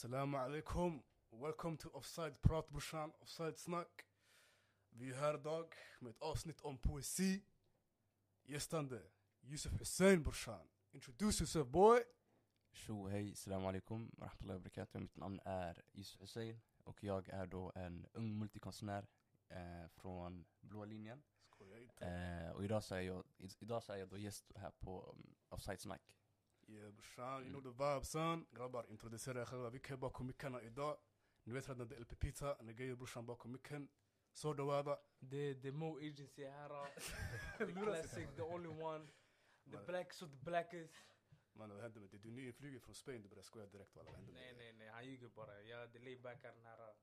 Assalamu alaikum. Welcome to Offside Prat brorsan, Offside Snack. Vi är här idag med ett avsnitt om poesi. Gästande Yusuf Hussein brorsan. Introduce yourself boy. Tjo, hej, salam alaikum, rahmatullahi wa barakatuh. Mitt namn är Yusuf Hussein och jag är då en ung multikonstnär eh, från blåa linjen. Eh, och idag så, är jag, idag så är jag då gäst här på um, Offside Snack. Shan, you mm. know the vibe, son. Grabar introducerar jag vilka bakom mickarna idag. Ni vet redan det är LP Pizza, Nagaya brorsan bakom micken. Soo dhawaada. The, the Mo Agency Hara, uh, the classic, the only one, the black, so the blackest. Man, vad hände med det? Du nyinflugen från Spanien, du började skoja direkt va? Nej, nej, nej, han ljuger bara. Jag hade laybackaren här. Ja,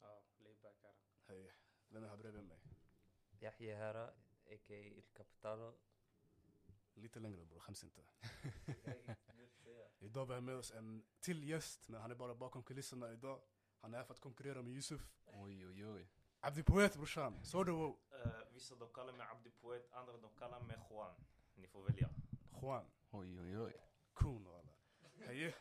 oh, laybackaren. Hej, vem är här bredvid mig? Yahya Hara, a.k.a. El Capitano. Lite längre bror, skäms inte. Idag har vi med oss en till gäst, men han är bara bakom kulisserna idag. Han är här för att konkurrera med Yusuf. Oj, oj, oj. Abdi Poet brorsan, så du wow. Eh, vissa de kallar mig Abdi Poet, andra de kallar mig Juan. Ni får välja. Juan, Oj, oj, oj. kun walla. Hej.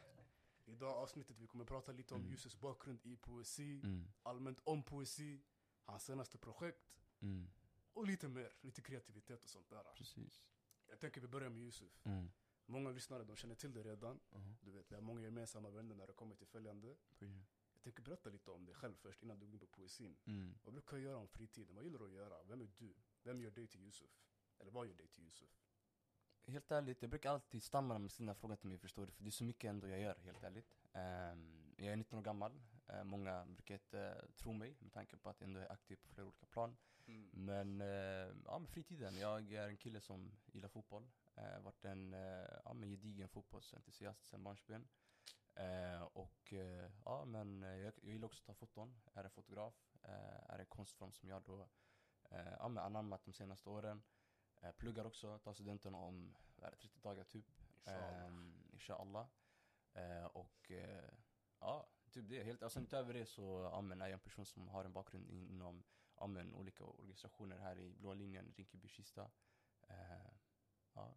Idag avsnittet vi kommer prata lite om Mm. Yusufs bakgrund i poesi, Mm, allmänt om poesi, hans senaste projekt mm, och lite mer, lite kreativitet och sånt där. precis. Jag tänker vi börjar med Yusuf. Mm. Många lyssnare de känner till det redan. Uh-huh. Du vet, vi har många gemensamma vänner när det kommer till följande. Precis. Jag tänker berätta lite om dig själv först innan du går in på poesin. Mm. Vad brukar du göra om fritiden? Vad gillar du att göra? Vem är du? Vem gör dig till Yusuf? Eller vad gör dig till Yusuf? Helt ärligt, jag brukar alltid stamma med sina frågor till mig förstår du, för det är så mycket ändå jag gör helt ärligt. Ehm, jag är 19 år gammal, Eh, många brukar inte tro mig med tanke på att jag ändå är aktiv på flera olika plan. Men, eh, ja med fritiden, jag är en kille som gillar fotboll. Eh, varit en eh, ja, men gedigen fotbollsentusiast sedan barnsben. Eh, och eh, ja men jag, jag gillar också att ta foton, är en fotograf, eh, är en konstform som jag då eh, ja, men anammat de senaste åren. Eh, pluggar också, tar studenten om vad är det, 30 dagar typ. Inshallah. Inshallah. Eh, och eh, ja, typ det. Helt, alltså, utöver det så ja, men är jag en person som har en bakgrund in- inom ja, men, olika organisationer här i blåa linjen, Rinkeby-Kista. Eh, ja,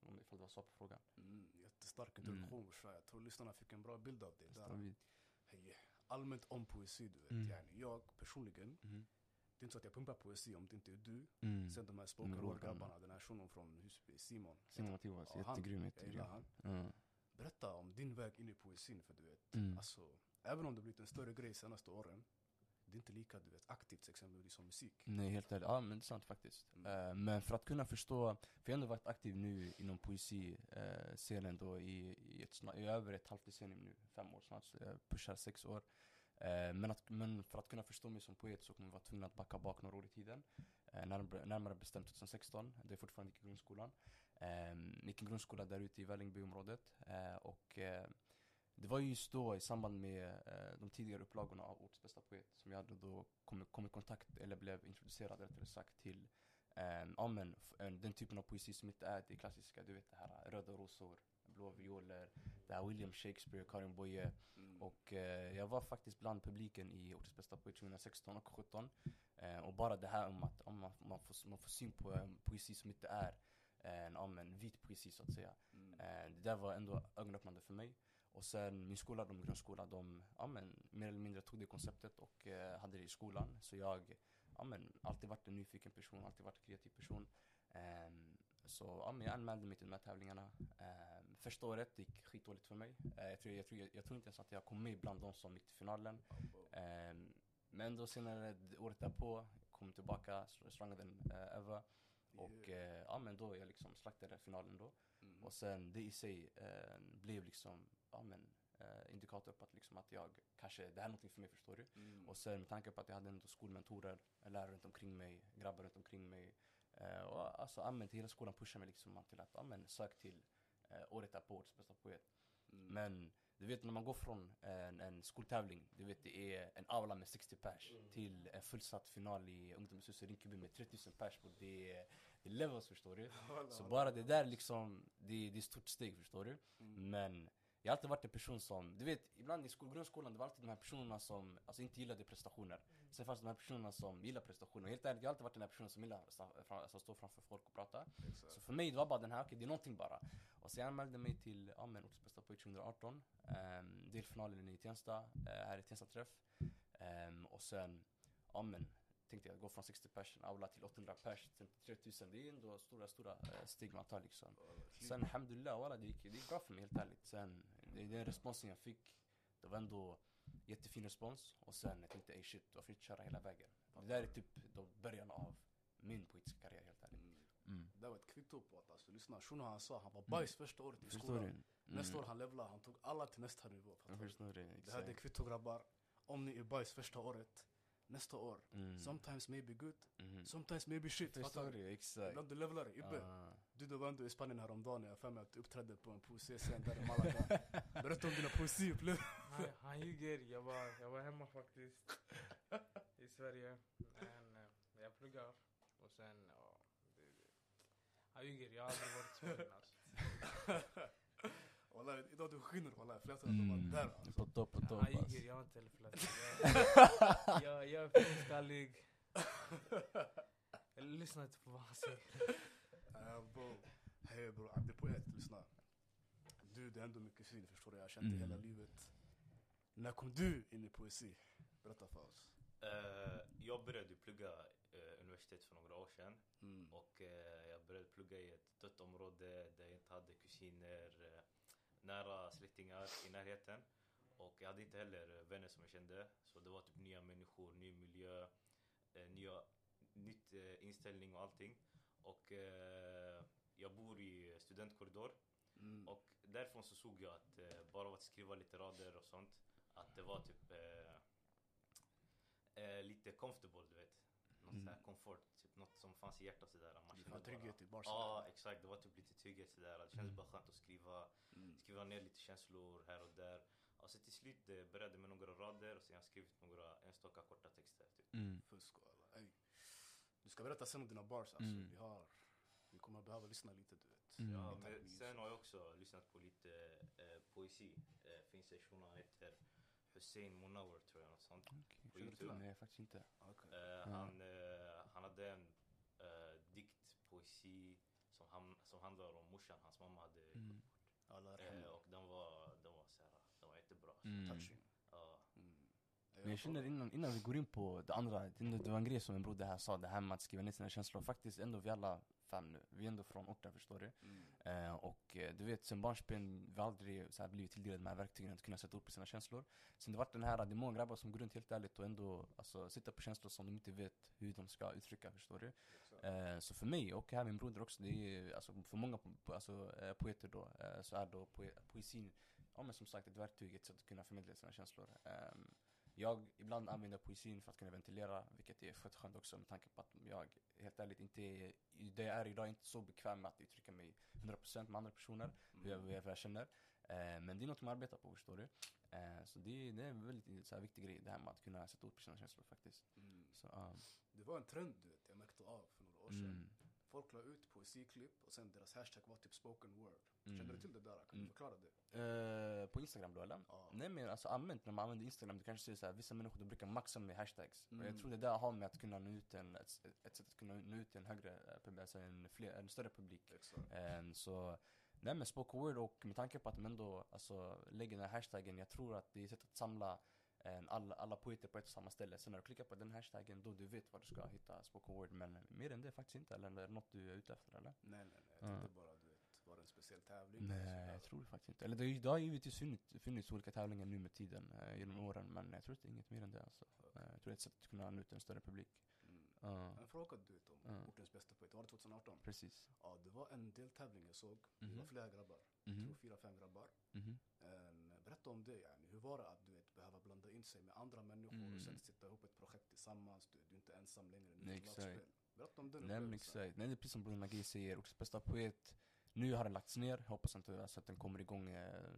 om ifall det var svar på frågan. Mm, jättestark introduktion brorsan. Jag tror lyssnarna fick en bra bild av Står där. Hej. Allmänt om poesi du vet. Mm. Yani, jag personligen, Mhm. det är inte så att jag pumpar poesi om det inte är du. Mm. Sen de här spoken Mm, word Rogan. grabbarna, den här shunon från Husby, Simon. Simon han. jättegrym, han. Mm. Berätta om din väg in i poesin för du vet, Mm. alltså, även om det blivit en större grej senaste åren, det är inte lika du vet, aktivt exempelvis som musik. Nej, helt ärligt. Ja, men det är sant faktiskt. Mm. Eh, men för att kunna förstå, för jag har ändå varit aktiv nu inom poesi-scenen då i, i, ett, i över ett halvt decennium nu, fem år snart, jag pushar sex år. Eh, men, att, men för att kunna förstå mig som poet så kommer jag vara tvungen att backa bak några år i tiden. Eh, närmare, närmare bestämt 2016, det är fortfarande gick i grundskolan. Eh, gick i grundskola där ute i Vällingbyområdet. Och det var ju just då i samband med eh, de tidigare upplagorna av Orts bästa poet som jag hade då kommit kom i kontakt, eller blev introducerad rättare sagt till eh, ja, men, f- eh, den typen av poesi som inte är det klassiska, du vet det här eh, röda rosor, blå violer, det här William Shakespeare, Karin Boye. Mm. Och eh, jag var faktiskt bland publiken i Ortens bästa poet 2016 och 2017. Eh, och bara det här om att om man, man, får, man får syn på en poesi som inte är en, men, vit poesi så att säga. Mm. Eh, det där var ändå ögonöppnande för mig. Och sen min skola, de grundskola, de ja, men, mer eller mindre tog det konceptet och eh, hade det i skolan. Så jag ja, men, alltid varit en nyfiken person, alltid varit en kreativ person. Ehm, så ja, men jag anmälde mig till de här tävlingarna. Ehm, första året gick skitdåligt för mig. Eh, jag, tror, jag, tror, jag, jag tror inte ens att jag kom med bland de som gick till finalen. Ehm, men då senare, året därpå, kom tillbaka, slangade den eh, över. Och eh, ja men då jag liksom slaktade finalen då. Mm. Och sen det i sig eh, blev liksom, ja men eh, indikator på att liksom att jag kanske, det här är någonting för mig förstår du. Mm. Och sen med tanke på att jag hade ändå skolmentorer, lärare runt omkring mig, grabbar runt omkring mig. Eh, och alltså till hela skolan pushade mig liksom till att, ja men sök till eh, året därpå, årets bästa poet. Mm. Men du vet när man går från en, en skoltävling, du vet det är en aula med 60 pers till en fullsatt final i ungdomshuset Rinkeby med 3000 pers. Och det är, det är levels förstår du. Så bara det där liksom, det, det är ett stort steg förstår du. Mm. Men jag har alltid varit en person som, du vet ibland i skol, grundskolan det var alltid de här personerna som alltså, inte gillade prestationer. Sen fanns det de här personerna som gillar prestation. Och helt ärligt, jag har alltid varit den här personen som gillar att stå framför folk och prata. Exakt. Så för mig det var bara den här, okej det är någonting bara. Och sen jag anmälde mig till, ja men Ortens bästa poet 2018. Um, delfinalen i Tensta, uh, här i Tensta träff. Ehm, och sen, ja men tänkte jag gå från 60 pers, aula till 800 pers, sen till 3000. Det är ändå stora, stora eh, steg man tar liksom. Sen alhamdulillah, walla, det, gick, det gick bra för mig helt ärligt. Sen, det, den responsen jag fick, det var ändå jättefin respons. Och sen jag tänkte, ey shit, varför inte köra hela vägen? Det där är typ då början av min poetiska karriär helt ärligt. Mm. Mm. Det var ett kvitto på att alltså, lyssna, shuno han sa, han var bajs första året i Förstår skolan. Mm. Nästa år han levlade, han tog alla till nästa nivå. Jag du? förstår det, här är kvitto grabbar. Om ni är bajs första året, nästa år, Mm. sometimes maybe good, Mhm. sometimes maybe shit. Förstår du? exakt. Ibland du levlar, Ibbe. Ah. Du du var ändå i Spanien häromdagen, jag har för mig att du uppträdde på en poesiscen där i Malaga. Berätta om dina poesiupplevelser. Han, han ljuger, jag var, jag var hemma faktiskt. I Sverige. Men eh, jag pluggar. Och sen, ja. Det. Han ljuger, jag har aldrig varit i Spanien alltså. Wallah, idag du skiner wallah, flera Mm. mm. de var där alltså. På topp, på topp Han alltså. jag har inte heller flört. Jag, jag, jag är finskallig. Jag lyssnar inte på vad han säger. Uh, bro, hej bro, Abdi Poet, lyssna. Du, det är ändå mycket syn, förstår du? Jag har känt Mm. det hela livet. När kom du in i poesi? Berätta för oss. Eh, jag började plugga eh, universitet för några år sedan. Mm. Och eh, jag började plugga i ett dött område där jag inte hade kusiner, eh, nära släktingar i närheten. Och jag hade inte heller eh, vänner som jag kände. Så det var typ nya människor, ny miljö, eh, nya, nytt eh, inställning och allting. Och eh, jag bor i studentkorridor. Mm. Och därifrån så såg jag att eh, bara av att skriva lite rader och sånt, att det var typ eh, lite comfortable du vet. Något Mm. sådär komfort, typ något som fanns i hjärtat sådär. Har bara- trygghet i barsen. Ja exakt, det var typ lite trygghet sådär. Det kändes Mm. bara skönt att skriva, Mm. skriva ner lite känslor här och där. Och så till slut det började med några rader och sen har jag skrivit några enstaka korta texter. Typ. Mm. Fusk och alla. Ey. Du ska berätta sen om dina bars alltså. Mm. Vi, har, vi kommer behöva lyssna lite du vet. Mm. Ja, men sen har jag också lyssnat på lite eh, poesi. Eh, finns en shuno, heter Hussein Munawar tror jag, något sånt. Okej. På YouTube. Nej, faktiskt inte. Okej. Eh, Ja. han, eh, han hade en eh, dikt, poesi som, ham- som handlar om morsan, hans mamma hade Mm. Eh, yarhamna. och den var, den var, så här, den var jättebra. Mm. Touching. Men jag känner innan, innan vi går in på det andra, det var en grej som min broder här sa, det här med att skriva ner sina känslor. Faktiskt ändå vi alla fem nu, vi är ändå från orten förstår du. Mm. Eh, och eh, du vet, sen barnsben, vi har aldrig så här, blivit tilldelade de här verktygen att kunna sätta ord på sina känslor. Sen det vart den här, det är många grabbar som går runt helt ärligt och ändå alltså, sitter på känslor som de inte vet hur de ska uttrycka, förstår du. Eh, så för mig, och här min broder också, det är alltså, för många po- alltså, eh, poeter då, eh, så är då poe- poesin, ja men som sagt ett verktyg, ett sätt att kunna förmedla sina känslor. Jag ibland använder poesin för att kunna ventilera, vilket är fett skönt också med tanke på att jag helt ärligt inte är, det jag är idag, inte så bekväm med att uttrycka mig 100% med andra personer, hur jag, hur jag, hur jag känner. Eh, men det är något man arbetar på, förstår du. Eh, så det, det är en väldigt så här, viktig grej, det här med att kunna sätta ord på sina känslor faktiskt. Mm. Så, ja. Det var en trend du vet, jag märkte av för några år sedan. mm, Folk la ut poesiklipp och sen deras hashtag var typ spoken word. Mm. Känner du till det där? Kan du Mm. förklara det? Eh, på Instagram då eller? Ja. Nej men alltså allmänt när man använder Instagram, du kanske ser såhär, vissa människor de brukar maxa med hashtags. Och jag Mm. tror det där har med att kunna nå ut en, ett, ett sätt att kunna nå ut till en högre, eh, alltså en, fler, en större publik. Eh, så, nej men spoken word och med tanke på att de ändå alltså, lägger den här hashtaggen, jag tror att det är ett sätt att samla alla, alla poeter på ett och samma ställe. Sen när du klickar på den hashtaggen, då du vet var du ska hitta spoken word. Men mer än det faktiskt inte, eller är det något du är ute efter eller? Nej nej nej, jag Ja. tänkte bara du vet, var det en speciell tävling? Nej, sådär? jag tror det faktiskt inte. Eller det, det har givetvis funnits, funnits olika tävlingar nu med tiden, eh, genom åren, men jag tror inte det är inget mer än det alltså. Eh, jag tror det är ett sätt att kunna nå ut en större publik. Mm. Ja, En fråga du vet om Ja. ortens bästa poet, var det 2018? precis. Ja, det var en deltävling jag såg. Det var Mhm. flera grabbar. Jag tror fyra, fem grabbar. mhm. En, berätta om det, yani. hur var det att du behöva blanda in sig med andra människor Mm. och sen sätta ihop ett projekt tillsammans? Du, du är inte ensam längre, nu är det. Berätta om den Nej men exakt, nej det är precis som Bruno Magi säger, Ortens bästa poet, nu har den lagts ner, hoppas inte alltså, att den kommer igång eh,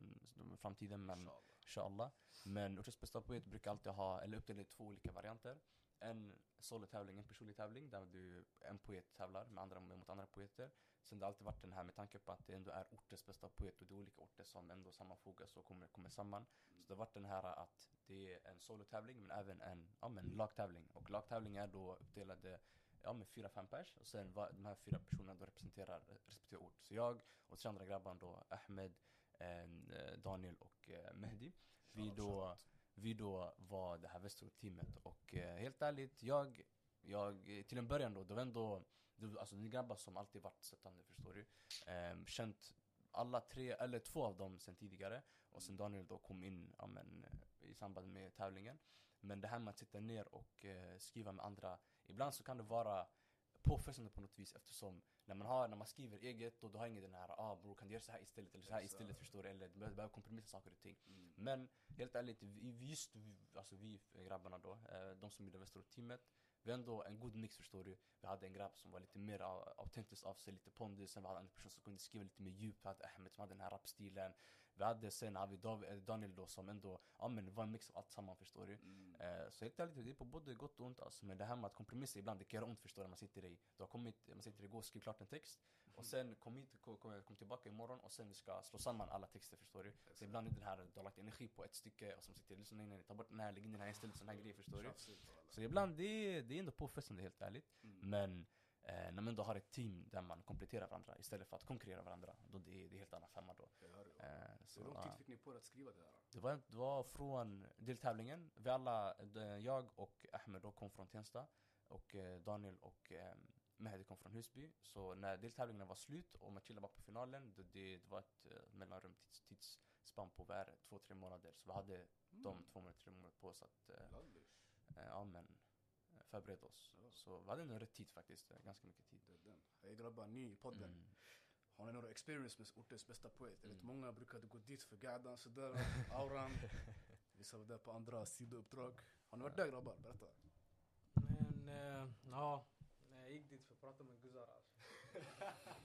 i framtiden men Inshallah. inshallah. Men Ortens bästa poet brukar alltid ha, eller uppdelade i två olika varianter. En solotävling, en personlig tävling där du, en poet tävlar med andra, mot andra poeter. Sen det har alltid varit den här med tanke på att det ändå är ortens bästa poet och det är olika orter som ändå sammanfogas och kommer, kommer samman. Så det har varit den här att det är en solotävling men även en, ja, men lagtävling. Och lagtävling är då uppdelade ja, med fyra, fem pers och sen var, de här fyra personerna då representerar respektive ort. Så jag och tre andra grabbar då, Ahmed, eh, Daniel och eh, Mehdi. Vi då, vi då var det här Västerort-teamet och eh, helt ärligt, jag, jag, till en början då, det var ändå, var- alltså ni grabbar som alltid varit stöttande förstår du. Eh, känt alla tre, eller två av dem sen tidigare och sen Daniel då kom in ja, men, eh, i samband med tävlingen. Men det här med att sitta ner och eh, skriva med andra, ibland så kan det vara påfrestande på något vis eftersom när man, har, när man skriver eget och du har ingen den här ah bror kan du göra så här istället eller så här istället förstår du eller du behöver kompromissa saker och ting. Mm. Men helt ärligt, vi, just vi, alltså vi grabbarna då, eh, de som gjorde Västerort-teamet, vi har ändå en god mix förstår du. Vi hade en grabb som var lite mer au- autentisk av sig, lite pondus. Sen vi hade en person som kunde skriva lite mer djup. Vi hade Ahmed som hade den här rapstilen. Vi hade sen hade vi eh, Daniel då som ändå, ja men var en mix av allt samman förstår du. Mm. Eh, så helt ärligt, det är på både gott och ont alltså. Men det här med att kompromissa ibland, det kan göra ont förstår du. Man sitter i, du har kommit, man sitter igår och skriver klart en text. Och sen kom hit, kom, kom, tillbaka imorgon och sen vi ska slå samman alla texter förstår du. Så ibland är det här, du har lagt energi på ett stycke och som sitter liksom, nej nej nej, ta bort den här, lägg in den här istället, sån här grej förstår du. Så ibland, det är, det är ändå påfrestande helt ärligt. Mm. Men eh, när man ändå har ett team där man kompletterar varandra istället för att konkurrera varandra, då det är det är helt annan femma då. Det. Eh, så, Hur lång ja. tid fick ni på er att skriva det här? Det var, det var från deltävlingen, vi alla, det- jag och Ahmed då kom från Tensta och eh, Daniel och eh, Mehdi kom från Husby. Så när deltävlingen var slut och man chillade bara på finalen, det, det, var ett eh, mellanrum tids, tidsspann på det, två, tre månader. Så vi hade de två tre månader på oss att eh, eh, ja, men, eh, förbereda oss. Ja. Så vi hade nog rätt tid faktiskt, ganska mycket tid. Det är den. Hej grabbar, ny i podden. Mm. Har ni några experience med ortens bästa poet? Jag vet Mm. många brukade gå dit för gadan sådär, auran. Vissa var där på andra sidouppdrag. Har ni varit där grabbar? Berätta. Men eh, ja, jag gick dit för att prata med guzzar alltså.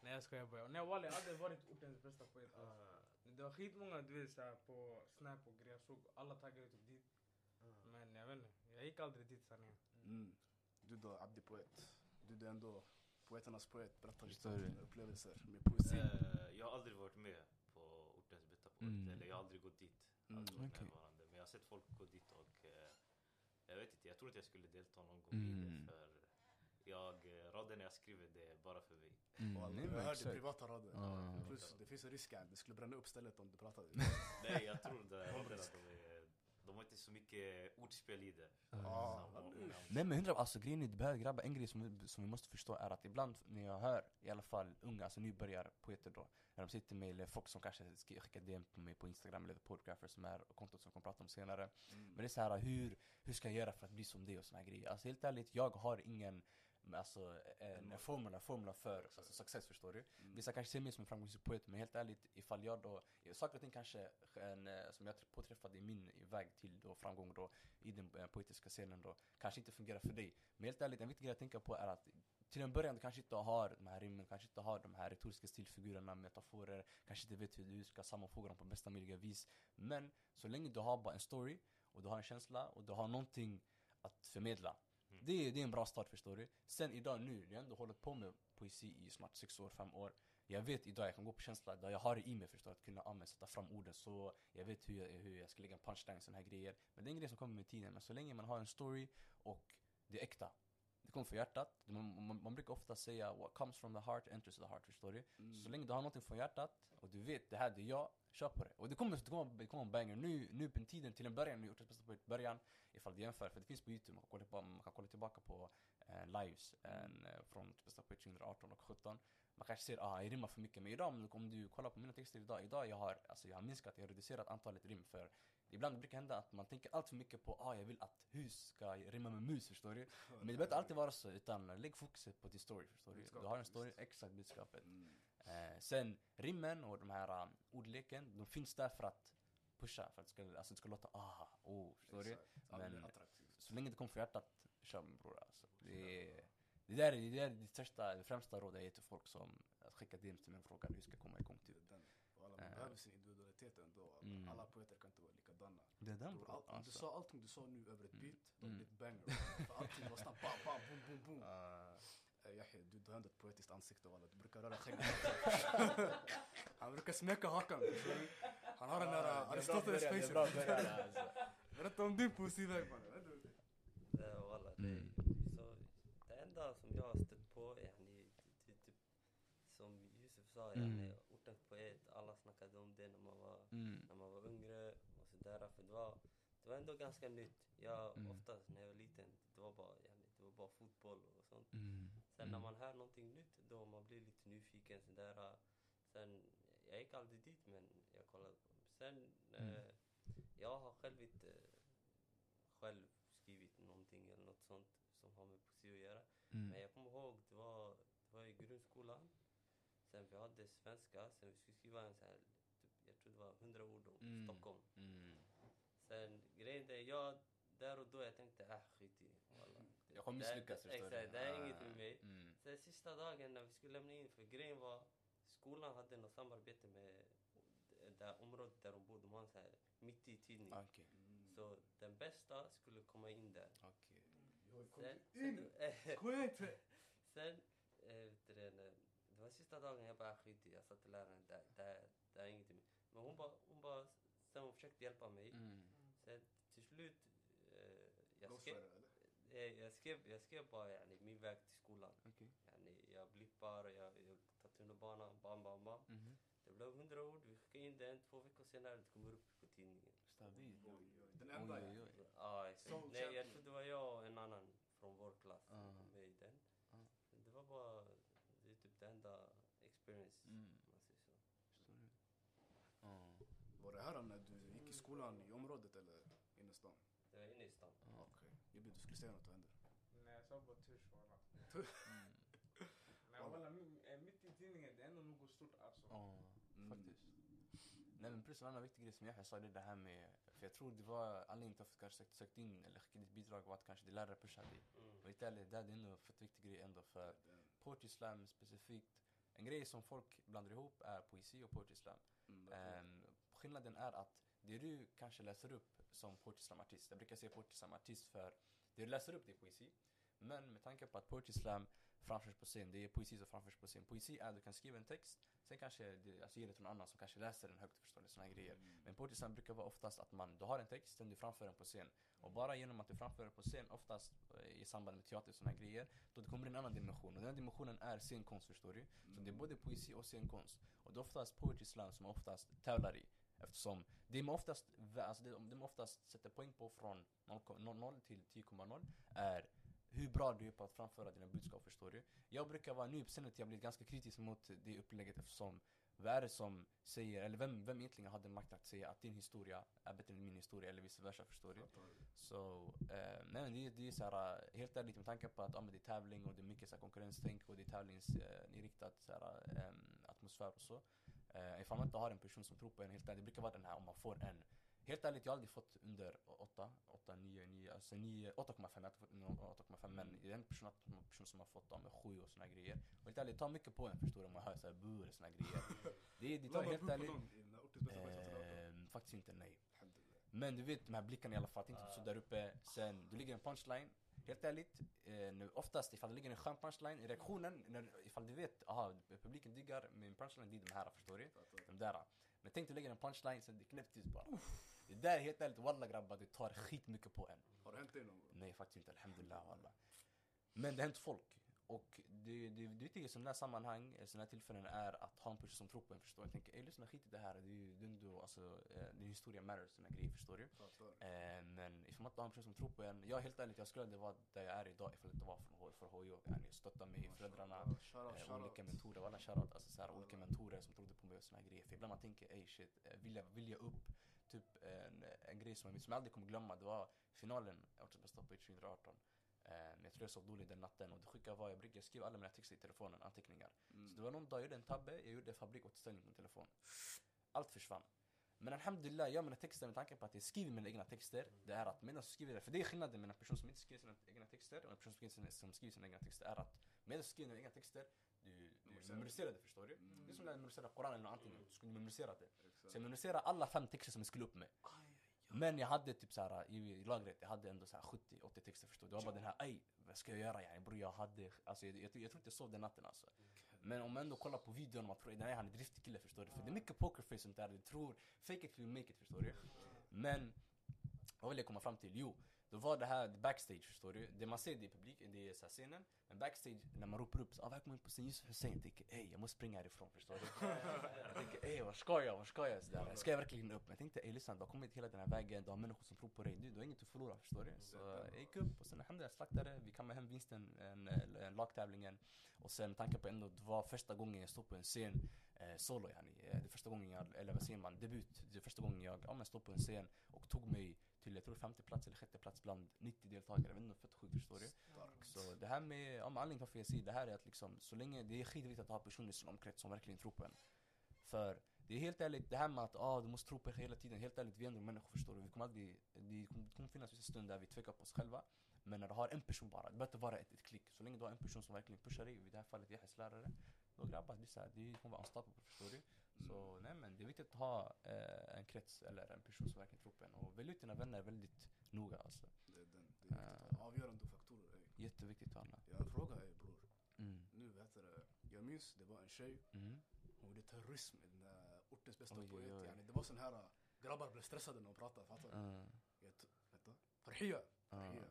Nej jag skojar bara. Nej walla jag hade varit ortens bästa poet alltså. Det var skitmånga du vet såhär på snap och grejer. Jag såg alla taggade typ dit. Men jag vet inte, jag gick aldrig dit sanningen. Mm. Du då, Abdi poet. Du är ändå poeternas poet. Berätta lite om dina upplevelser med poesi. Eh, jag har aldrig varit med på ortens bästa poet, Mm. eller jag har aldrig gått dit. Mm, Aldrig varit okej. närvarande. Men jag har sett folk gå dit och eh, jag vet inte, jag tror att jag skulle delta någon gång Mm. i det för jag, eh, raderna jag skriver det är bara för mig. Mm, Och alla- jag hörde exakt. privata rader. Ja. Plus det finns en risk att det skulle bränna upp stället om du pratade. Nej jag tror det, raderna de, är, de har inte så mycket ordspel i det. Nej men hundra, alltså grejen är, det behöver grabbar, en grej som, vi- som vi måste förstå är att ibland när jag hör, i alla fall unga, alltså nybörjarpoeter då, när de sitter med, eller folk som kanske sk- skickar DM på mig på Instagram eller Poetgrapher som är kontot som vi kommer prata om senare. Mm. Men det är så här, hur, hur ska jag göra för att bli som det och såna här grejer? Alltså helt ärligt, jag har ingen Alltså en, en formula, formula för alltså, success förstår du. Mm. Vissa kanske ser mig som en framgångsrik poet men helt ärligt ifall jag då, saker och ting kanske en, eh, som jag påträffade i min väg till då framgång då i den eh, poetiska scenen då kanske inte fungerar för dig. Men helt ärligt, en viktig grej att tänka på är att till en början du kanske inte har de här rimmen, kanske inte har de här retoriska stilfigurerna, metaforer, kanske inte vet hur du ska sammanfoga dem på bästa möjliga vis. Men så länge du har bara en story och du har en känsla och du har någonting att förmedla. Mm. Det, är, det är en bra start förstår du. Sen idag nu, jag har ändå hållit på med poesi i snart sex år, fem år. Jag vet idag, jag kan gå på känsla idag, jag har det i mig förstår att kunna använda, sätta fram orden så jag vet hur jag, hur jag ska lägga en punchline, sådana här grejer. Men det är en grej som kommer med tiden. Men så länge man har en story och det är äkta. Det kommer från hjärtat. Man, man, man brukar ofta säga what comes from the heart enters the heart, förstår du? Mm. Så länge du har någonting från hjärtat och du vet det här det är jag, kör på det. Och det kommer, det kommer, det kommer en banger. Nu, nu på tiden, till en början, nu gjort det bästa på början, ifall du jämför, för det finns på youtube, man kan kolla, tillbaka, man kan kolla tillbaka på eh, lives en, eh, från bästa på 2018 och 17 Man kanske ser ah jag rimmar för mycket, men idag om om du kollar på mina texter idag, idag jag har, alltså jag har minskat, jag har reducerat antalet rim för Ibland brukar det hända att man tänker allt för mycket på ah jag vill att hus ska rimma med mus, förstår du? Men det behöver inte alltid vara så, utan lägg fokuset på din story, förstår du? Du har en story, exakt budskapet. Mm. Eh, sen rimmen och de här um, ordleken, de finns där för att pusha, för att det ska, alltså det ska låta ah, oh, förstår du? Men-. Så länge det kommer från hjärtat, kör min bror alltså. Det, är, det där är det, där är det, största, det främsta rådet jag ger till folk som att skicka DMs till mig och frågar hur jag ska komma igång typ. Man Eh. behöver sin individualitet ändå. Mm. Alla poeter kan inte vara likadana. Det är den Bror, bror. allt, om du Alltså. sa allting du sa nu över ett Mm. beat, då Mm. blir det ett banger. För allting var snabbt, bam, bam, boom, boom, boom. Ah. Eh, Yahya, du, du har ändå ett poetiskt ansikte walla. Du brukar röra skägget. Han brukar smeka hakan. Han har den där, Ah, är bra början alltså. Berätta om din poesiväg mannen. Är walla, Mm. det, så det enda som jag har stött på, yani, ty, typ, som Yusuf sa, Mm. yani, ortens poet, alla snackade om det när man var, Mm. när man var yngre och sådär. För det var, det var ändå ganska nytt. Jag, Mm. Oftast när jag var liten, det var bara, det var bara fotboll och sånt. Mm. Sen när Mm. man hör någonting nytt, då man blir lite nyfiken sådär. Sen, jag gick aldrig dit men jag kollade. Sen, Mm. eh, jag har själv inte själv skrivit någonting eller något sånt som har med poesi att göra. Men Mm. jag kommer ihåg, det var, det var i grundskolan. Sen vi hade svenska, sen vi skulle skriva en så här, typ, jag tror det var 100 ord om Mm. Stockholm. Mm. Sen grejen är, jag, där och då jag tänkte, äh skit i. walla. Jag kommer här- misslyckas förstår du. Exakt, det är Ah. inget med mig. Mm. Sen sista dagen när vi skulle lämna in, för grejen var skolan hade något samarbete med det där området där de bodde. De har en så här mitt i tidning. Okej. Så den bästa skulle komma in där. Okej. Sen, in. sen, Skoja inte! sen du det, var sista dagen jag bara skit i. Jag sa till läraren, det, det, det är inget med. Men hon bara, hon bara, sen hon försökte hjälpa mig. Mm. Slut, eh, jag, skrev, eh, jag, skrev, jag skrev bara yani, min väg till skolan. Okej. Yani, jag blippar, jag, jag tar tunnelbanan, bam bam bam. Mhm. Det blev hundra ord, vi skickade in den, två veckor senare det kommer upp på tidningen. Oj. Den enda ja. exakt. Nej, jag tror det var jag och en annan från vår klass som Ah. var med i den. Ah. Det var bara, det är typ det enda experience, Mm. om man säger så. Förstår du? Ja. Var det här när du gick i skolan i området eller inne i stan? Det var inne i stan. Ja. Okej. Säga något, vad hände? Nej, jag sa bara walla. Mm. Nej walla, eh, mitt i tidningen, det är ändå något stort alltså. Ja, Mm. faktiskt. Nej men plus en annan viktig grej som jag sa det är det här med, för jag tror det var anledningen till att jag kanske sökt, sökt in eller skickat ditt bidrag var att kanske din lärare pushade dig. Mm. Och helt ärligt, det är ändå en fett viktig grej ändå för poetry slam specifikt. En grej som folk blandar ihop är poesi och poetry slam. Mm. Ehm, skillnaden är att det du kanske läser upp som poetry slam artist, jag brukar säga poetry slam artist för du läser upp det är poesi. Men med tanke på att poetry slam framförs på scen, det är poesi som framförs på scen. Poesi är att du kan skriva en text, sen kanske det, alltså, ge det till någon annan som kanske läser den högt, förstår du, såna här grejer. Mm. Men poetry slam brukar vara oftast att man, du har en text, sen du framför den på scen. Och bara genom att du framför den på scen, oftast eh, i samband med teater och såna här grejer, då det kommer en annan dimension. Och den dimensionen är scenkonst, förstår du. Så det är både poesi och scenkonst. Och det är oftast poetry slam som oftast tävlar i. Eftersom det man oftast, alltså det, det man oftast sätter poäng på från 0,00 till 10,0 är hur bra du är på att framföra dina budskap, förstår du? Jag brukar vara nu på att jag blir ganska kritisk mot det upplägget eftersom vad är det som säger, eller vem, vem egentligen hade makt att säga att din historia är bättre än min historia eller vice versa, förstår du? Så, eh, nej men det, det är såhär, eh, helt ärligt med tanke på att ja, men det är tävling och det är mycket såhär, konkurrenstänk och det är tävlingsinriktat såhär, eh, atmosfär och så. Eh, ifall man inte har en person som tror på en, helt ärligt, det brukar vara den här om man får en Helt ärligt, jag har aldrig fått under 8, 8, 9, 9, alltså 9, 8,5, jag har inte fått under 8,5 men det är en person, person som har fått dem med 7 och såna grejer. Och helt ärligt, det tar mycket på en förstår du, om man hör såhär bu eller såna grejer. Det, det tar helt ärligt, i eh, faktiskt inte nej. Men du vet de här blickarna i alla fall, inte så där uppe. Sen, du ligger en punchline. Helt ärligt, eh, nu, oftast ifall det ligger en skön punchline, reaktionen, när, ifall du vet, aha, publiken diggar min punchline, det är de här förstår du? De där. Men tänk du lägger en punchline, sen det är knäpptyst bara. Det där helt ärligt, walla grabbar, det tar skitmycket på en. Har det hänt dig någon gång? Nej faktiskt inte, alhamdulillah walla. Men det har hänt folk. Och det, det, det viktiga i sådana här sammanhang, i sådana här tillfällen är att ha en person som tror på en förstår Jag tänker, ey lyssna skit i det här, det är ju ändå, alltså, eh, din historia matters, sådana grejer förstår du. Eh, men ifall man inte har en person som tror på en, jag helt ärligt, jag skulle aldrig vara där jag är idag ifall det inte var för, för HIO. Yani, stötta mig, föräldrarna, eh, olika mentorer, alla shoutout, alltså såhär, olika mentorer som trodde på mig och här grejer. För ibland man tänker, ey shit, eh, vill jag, vill jag upp? Typ en, en grej som jag, som jag aldrig kommer glömma, det var finalen, Årets bästa på 2018. Eh, men jag tror jag sov dåligt den natten och det sjuka var, jag brukar jag skrev alla mina texter i telefonen, anteckningar. Mm. Så det var någon dag jag gjorde en tabbe, jag gjorde fabrikåterställning på telefon. Allt försvann. Men alhamdulillah, jag mina texter med tanke på att jag skriver mina egna texter, det är att medan jag skriver det, för det är skillnaden mellan en person som inte skriver sina egna texter och en person som som skriver sina egna texter, är att medan du skriver dina egna texter, du, du Memoriserar. memoriserar det förstår du? Mm. Det är som när jag memoriserar Koranen eller någonting, du skulle memorisera det. Så jag memoriserade alla fem texter som jag skulle upp med. Men jag hade typ såhär, i, i lagret, jag hade ändå såhär 70-80 texter förstår du. Det var bara den här, ej vad ska jag göra yani bror jag hade, alltså jag, jag, jag, tror inte jag sov den natten alltså. Men om man ändå kollar på videon man tror nej han är driftig kille förstår du. För det är mycket pokerface och sånt där. Du tror fake it till you make it förstår du. Men vad vill jag komma fram till? Jo, då var det här backstage förstår du. Det man ser det i publiken, det är så scenen. Men backstage när man ropar upp så ah, välkommen på scen Yusuf Hussein. Jag tänker ey jag måste springa härifrån förstår du. jag tänker ey var ska jag, var ska jag? Sådär. Ska jag verkligen upp? Men jag tänkte ey lyssna du har kommit hela den här vägen, du har människor som tror på dig. Du, du har inget att förlora förstår du. Så jag gick upp och sen alhamdulillah slaktade. Vi kammade hem vinsten, en, en lagtävlingen. Och sen med tanke på ändå det var första gången jag stod på en scen eh, solo yani. Det är första gången jag, eller vad säger man, debut. Det är första gången jag ja, stod på en scen och tog mig till jag tror femte plats eller sjätte plats bland 90 deltagare. Jag vet inte, fett sjukt förstår du. Så det här med, ja, med anledningen till varför jag säger det här är att liksom så länge, det är skitviktigt att ha personer i sin omkrets som verkligen tror på en. För det är helt ärligt, det här med att ah, du måste tro på dig hela tiden, helt ärligt vi är ändå människor förstår du. Vi kommer aldrig, det kommer, det kommer finnas vissa stunder där vi tvekar på oss själva. Men när du har en person bara, det behöver inte vara ett, ett klick. Så länge du har en person som verkligen pushar dig, i det här fallet Yahys lärare. Då grabbar, det är så här, det kommer vara unstoppable förstår du. Så nej men det är viktigt att ha eh, en krets eller en person som verkligen tror på en. Och välj ut dina vänner väldigt noga alltså. Det är den, det är viktigt. avgörande faktorer. ey. Jätteviktigt alla. Jag har en fråga ey bror. Mm. Nu vet det, jag minns det var en tjej, Mm. hon gjorde terrorism i den där ortens bästa Oj, oj, poet. oj. Yani, det var sån här, äh, grabbar blev stressade när hon pratade, fattar du? Mm. Jag Vänta, Farhia! Farhia.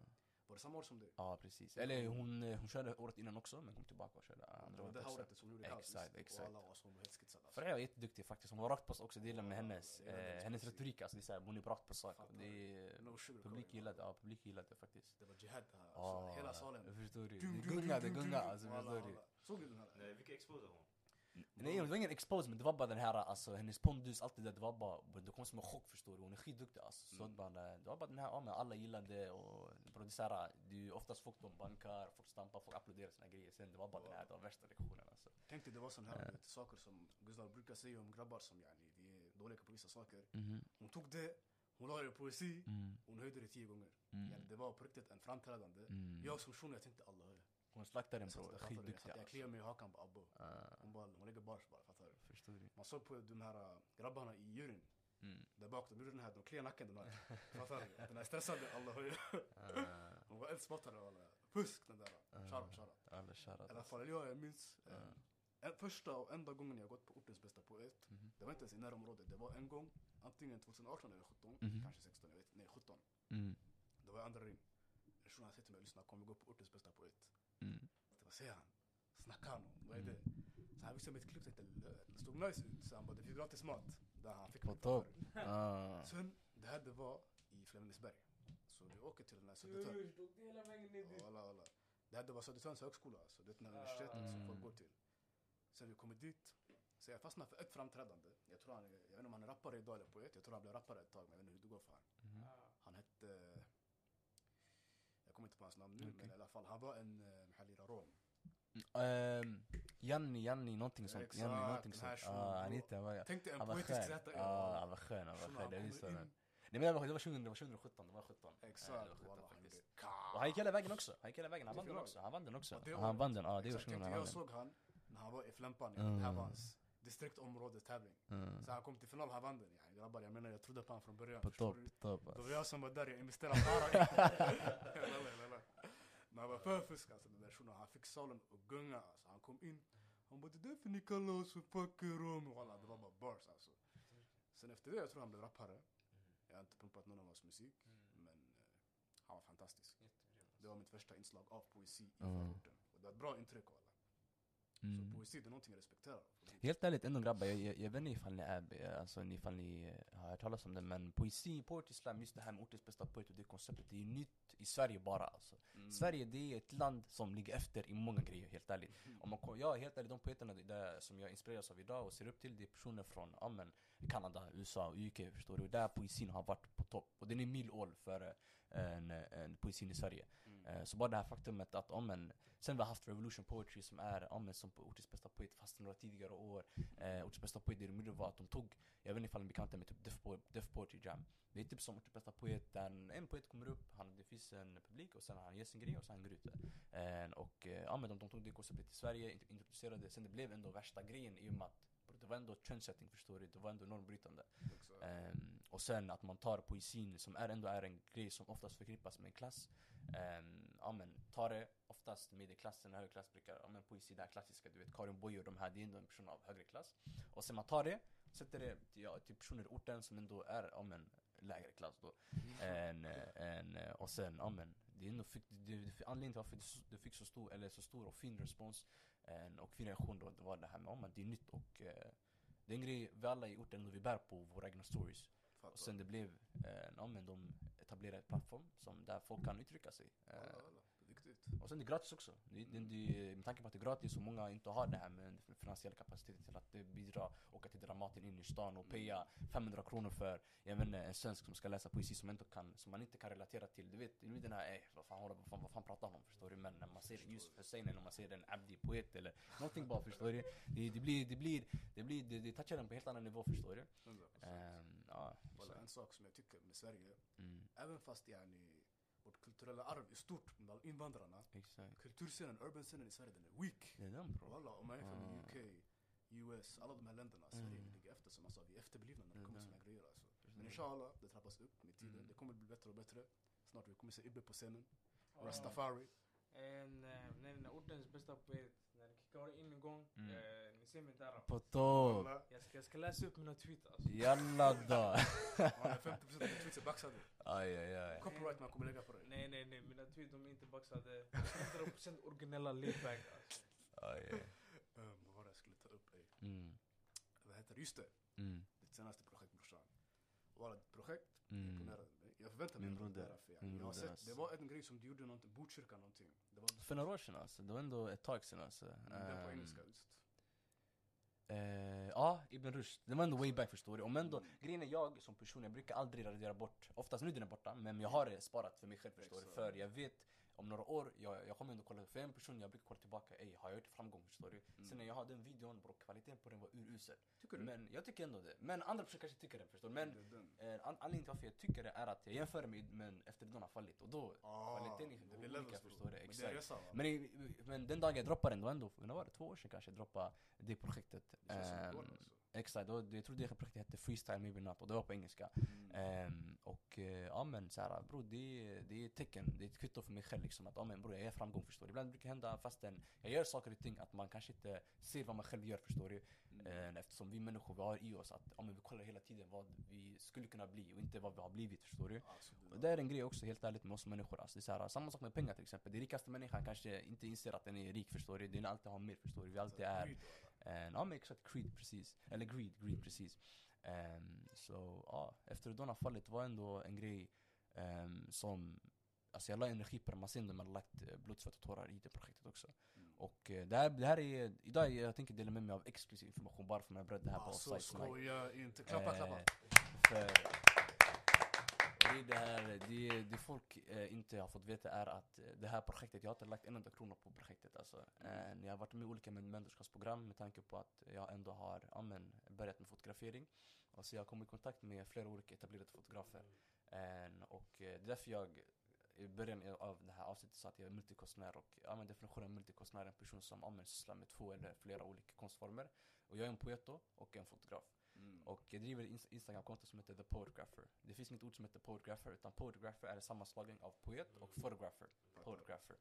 Var det samma år som det? Ja precis. Eller hon, eh, hon körde året innan också men kom tillbaka och körde andra var året det här året som gjorde kaos. Exakt, Och exakt. alla var så helt skitsade. Freja är jätteduktig faktiskt, hon var rakt på sak också, det gillar med hennes, eh, hennes musik. retorik alltså, det är såhär, hon är rakt på sak. Det är, publik gillade, ja publik gillade det faktiskt. Det var jihad här. Ja, Alltså, hela salen. Förstår du? Det gungade, det gungade alltså, förstår du? alla. Såg du den här? Nej, vilka exposade hon? Nej det var ingen expose men det var bara den här, alltså hennes pondus, allt det där, det var bara, det kom som en chock förstår du, hon är skitduktig alltså. Så Mm. det, bara, det var bara den här, ja men alla gillade och bro, det är såhär, det är ju oftast folk de bankar, folk stampar, folk applåderar sina grejer. Sen det var bara den här, det var värsta lektionen alltså. Tänk dig det var sån här vet, saker som Gustav brukar säga om grabbar som yani, vi är dåliga på vissa saker. Mhm. Hon tog det, hon la det i poesi, Mm. hon höjde det tio gånger. Mm. Yani, det var på riktigt en framträdande. Mm. Jag som shuno, jag tänkte Allah. Hon slaktade den bror, du? Jag alltså. kliade mig i hakan på Abbo. Ah, Hon, bara, hon lägger bars bara, fattar du? Förstår du? Man såg på de här äh, grabbarna i juryn, Mm. där bak, de gjorde den här, de kliade nacken den här. Fattar du? Den här stressade, Allah höjer. Ah, Hon var eldspottare alla. Fusk den där. Ah. Shoutout, shoutout. Alla shoutout. I alla fall, jag, minns eh, första och enda gången jag gått på ortens bästa poet. Mhm. Det var inte ens i närområdet, det var en gång, antingen 2018 eller 17, Mhm. kanske 16, jag vet Nej, 17. Mm. Det var andra ring. En journalist säger till mig, lyssna, kom vi gå på ortens bästa poet. Mm. Det vad säger han? Snackar han om? Vad är det? Så han visade mig ett klipp, tänkte, det såg nice ut. Så han bara, det finns gratis mat. Där han fick mig du? Ah. Sen, det här det var i Flemingsberg. Så vi åker till den här Södertörn. Det alla, alla. Här det var Södertörns högskola, så det är den här universitetet som Mm. folk går till. Sen vi kommer dit, så jag fastnade för ett framträdande. Jag tror han, jag vet inte om han är rappare idag eller poet. Jag tror han blev rappare ett tag, men jag vet inte hur det går för honom. Mhm. Ah. Han hette... Kommer inte på hans namn nu, men i alla fall, han var en uh, Halira Rom. Ehm, Janni, Janni, någonting sånt. Janni, någonting sånt. Ah, han en han var poetisk skön. rätta. Ja, han var skön, han var skön. Jag det. in. Nej men det var, det var 2000, det var 2017, det var 17. Eh, det Exakt, var 17 wallah, han faktiskt. blev ka- Och han gick hela vägen också. Han gick hela vägen. Han vann den också. Han vann den också. Han vann den, ja det var Exakt, 2000 tänk han dig, vann jag den. såg han när han var i Flämpan, Mm. det här var hans distriktområdestävling. Mm. Så han kom till final, han vann den. Ja, grabbar, jag menar jag trodde på honom från början. På topp, topp. Det var alltså. jag som var där, jag investerade lalla. Men han var för fusk alltså, den där shunon. Han fick salen att gunga alltså. Han kom in, han bara det är därför ni kallar oss för packerom. Walla, det var bara bars alltså. Sen efter det, jag tror han blev rappare. Jag har inte pumpat någon av hans musik, men eh, han var fantastisk. Det var mitt första inslag av poesi i Mm. förorten. Och det var ett bra intryck alla. Mm. Så poesi, det är någonting jag respekterar. Helt ärligt ändå grabbar, jag, jag, jag vet inte ifall ni, är, alltså, ifall ni har hört talas om det men poesi, poetry slam, just det här med ortens bästa poet och det konceptet, det är ju nytt i Sverige bara alltså. Mm. Sverige det är ett land som ligger efter i många grejer, helt ärligt. Om man, är helt ärlig, de poeterna där, som jag inspireras av idag och ser upp till, det är personer från ja, men, Kanada, USA och UK förstår du. Där poesin har varit på topp. Och den är milål för eh, en, en poesin i Sverige. Mm. Eh, Så bara det här faktumet att om en, sen vi har haft Revolution Poetry som är om en som Ortens bästa poet fast några tidigare år. Eh, Ortens bästa poet, det de gjorde var att de tog, jag vet inte ifall ni är bekanta med typ Po- Def Poetry Jam. Det är typ som Ortens bästa poet där en, poet kommer upp, han, det finns en publik och sen han ger sin grej och sen han går ut. Eh, och eh, ja men de, de tog det konceptet till Sverige, int- introducerade det, sen det blev ändå värsta grejen i och med att det var ändå trendsetting förstår du, det var ändå normbrytande. Ehm, och sen att man tar poesin som är ändå är en grej som oftast förknippas med en klass. Um, ja men ta det, ofta oftast medelklassen, högre klass brukar, ja men poesi, det här klassiska, du vet Karin Boye och de här, det är ändå en person av högre klass. Och sen man tar det, sätter det ja, till personer i orten som ändå är, ja men, lägre klass då. En, en, eh, och sen, ja men, det är ändå fick, det, det, anledningen till varför det, det fick så stor, eller så stor och fin respons en, och fin reaktion då, det var det här med, ja men det är nytt och eh, det är en grej vi alla i orten vi bär på våra egna stories. Fattar. Och sen det blev, eh, ja men de etablerade en plattform som där folk kan uttrycka sig. Eh, walla. Viktigt. och sen det är gratis också. Det, det, det, med tanke på att det är gratis och många inte har det här med den finansiella kapaciteten till att eh, bidra, åka till Dramaten in i stan och paya 500 kronor för jag vet inte, en svensk som ska läsa poesi som, inte kan, som man inte kan relatera till. Du vet, du vet den här, eh, vad fan, vad fan, vad fan pratar han om? Ser Yusuf Hussein eller när man ser en Abdi poet eller någonting bara, förstår du? Det, det blir, det blir, det blir, det, det touchar den på en helt annan nivå, förstår du? 100%. Ehm, ja, en sak som jag tycker med Sverige, mm, även fast yani, vårt kulturella arv är stort bland invandrarna, exakt. kulturscenen, urban-scenen i Sverige den är weak. Det är den bro. Walla, om man jämför med Ah. UK, US, alla de här länderna, Sverige Mm. ligger efter som alltså, vi är efterblivna när det kommer till här grejer alltså. Men inshallah, det trappas upp med tiden, Mm. det kommer bli bättre och bättre. Snart vi kommer se Ibbe på scenen, Ja. Rastafari. En, eh, nej, när ortens bästa poet, när ni kickar in igång, Mm. eh, ni ser mig där. På topp! Jag ska, jag ska läsa upp mina tweets alltså. Jalla då! man är 50% av mina tweets är baxade. Aj, aj, aj. Copyright man kommer lägga på dig. Nej nej nej, mina tweets de är inte baxade. 100% originella laidback alltså. aj, aj. Um, vad var det jag skulle ta upp? Ey. Mm, Vad heter det? Just det, mm, ditt senaste projekt brorsan. Walla, ditt projekt mm. imponerade förväntar mig Min att det broder. där, för jag, Min jag har sett, alltså. det var en grej som du gjorde någonting, Botkyrka någonting. Det var För några år sedan alltså, det var ändå ett tag sedan alltså. den på Ehm, engelska just. Eh, ja, Ibn Rushd. Det var ändå way back förstår du. Om ändå, Mm. grejen är jag som person, jag brukar aldrig radera bort. Oftast nu den är borta, men jag har det sparat för mig själv förstår du. För jag vet, om några år, jag, jag kommer ändå kolla, för en person jag brukar kolla tillbaka, ey har jag gjort framgång förstår du. Mm. Sen när jag har den videon, bro, kvaliteten på den var urusel. Tycker du? Men jag tycker ändå det. Men andra personer kanske tycker det förstår du. Men eh, an- anledningen till varför jag tycker det är att jag jämför mig med efter den har fallit. Och då, Ah, kvaliteten är olika, förstår du. Men Exakt. Men, i, men den dagen jag droppade den, det var ändå, när var det? Två år sedan kanske jag droppade det projektet. Det känns som Ehm, igår alltså. Exakt, och jag tror det projektet hette Freestyle Maybe Not och det var på engelska. Mm. Ehm, och eh, ja men såhär bro, det, det är ett tecken, det är ett kvitto för mig själv liksom att ja men bro jag är framgång förstår du. Ibland brukar det hända fastän jag gör saker och ting att man kanske inte ser vad man själv gör förstår du. Mm. Eh, eftersom vi människor, vi har i oss att ja, men vi kollar hela tiden vad vi skulle kunna bli och inte vad vi har blivit förstår du. Det Och det är en grej också helt ärligt med oss människor. Alltså, det är så här, samma sak med pengar till exempel. Den rikaste människan kanske inte inser att den är rik förstår du. Den alltid har mer förstår du. Vi alltid är En, ja men exakt, greed precis. Eller greed, greed precis. Ehm, så ja, efter Donna fallet var ändå en grej ehm, som Alltså jag la energi på det, man ser ändå man har lagt eh, blod, svett och tårar i det projektet också. Mm. Och eh, det här, det här är, idag jag tänker dela med mig av exklusiv information bara för mina bröder här på Offside Snack. skoja inte, klappa klappa. Eh, För det, är det, här, det, det folk eh, inte har fått veta är att eh, det här projektet, jag har inte lagt en enda krona på projektet alltså. Mm. Eh, jag har varit med i olika mentorskapsprogram med tanke på att jag ändå har amen, börjat med fotografering. Och så jag har kommit i kontakt med flera olika etablerade fotografer. Eh, och eh, det är därför jag i början av det här avsnittet sa att jag är multikonstnär och ja, men definitionen av multikonstnär är en person som ja, sysslar med två eller flera olika konstformer. Och jag är en poet och en fotograf. Mm. Och jag driver ett Instagramkonto som heter The Poetgrapher. Det finns inget ord som heter Poetgrapher, utan Poetgrapher är en sammanslagning av poet och photographer. Poetgrapher.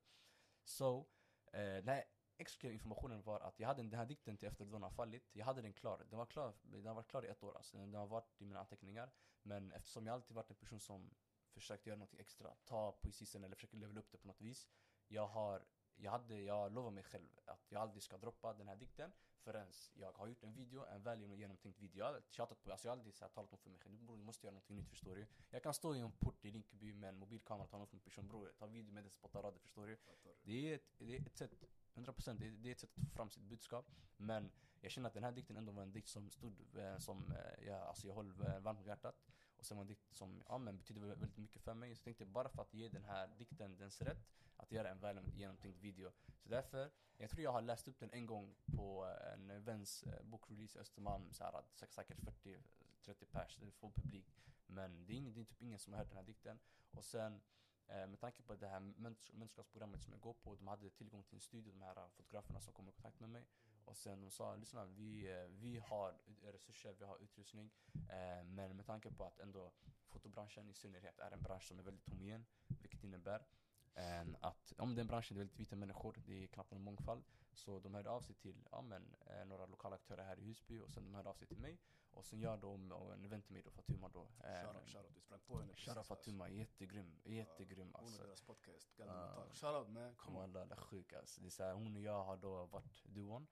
Så, eh, den här exklusiva informationen var att jag hade den här dikten till Efter den har fallit, jag hade den klar. Den var klar, den har varit klar i ett år alltså. Den har varit i mina anteckningar. Men eftersom jag alltid varit en person som försökt göra något extra, ta poesisen eller försöka levela upp det på något vis. Jag har, jag hade, jag lovar mig själv att jag aldrig ska droppa den här dikten förrän jag har gjort en video, en väl genomtänkt video. Jag har tjatat på, alltså jag har aldrig så här, talat om för mig själv, bror du måste göra någonting nytt förstår du. Jag kan stå i en port i Rinkeby med en mobilkamera och ta någon från en person, bror ta video med den spotta rader förstår du. Det är ett, det är ett sätt, 100% det det är ett sätt att få fram sitt budskap. Men jag känner att den här dikten ändå var en dikt som stod, eh, som eh, jag, alltså jag eh, varmt om hjärtat. Och sen var en dikt som ja, men betyder väldigt mycket för mig. Så tänkte jag bara för att ge den här dikten dens rätt, att göra en väl genomtänkt video. Så därför, jag tror jag har läst upp den en gång på eh, en väns eh, bokrelease i Östermalm, så här, säkert 40-30 pers, full publik. Men det är, ingen, det är typ ingen som har hört den här dikten. Och sen eh, med tanke på det här mäns- mentorskapsprogrammet som jag går på, de hade tillgång till en studio, de här fotograferna som kom i kontakt med mig. Och sen de sa, lyssna vi, eh, vi har resurser, vi har utrustning. Eh, men med tanke på att ändå fotobranschen i synnerhet är en bransch som är väldigt homogen, vilket innebär En att om den branschen är väldigt vita människor, det är knappt någon mångfald. Så de hörde av sig till ja, men, eh, några lokala aktörer här i Husby och sen de hörde av sig till mig. Och sen gör de och en event med mig då, Fatuma då. Eh, Shoutout, shoutout. Du sprang på henne Shoutout alltså. Fatuma, jättegrym, jättegrym Hon och alltså. deras podcast, Ja. Galden Talk. Shoutout man, on. Wallah, alla sjuk alltså. Det är så här, hon och jag har då varit duon,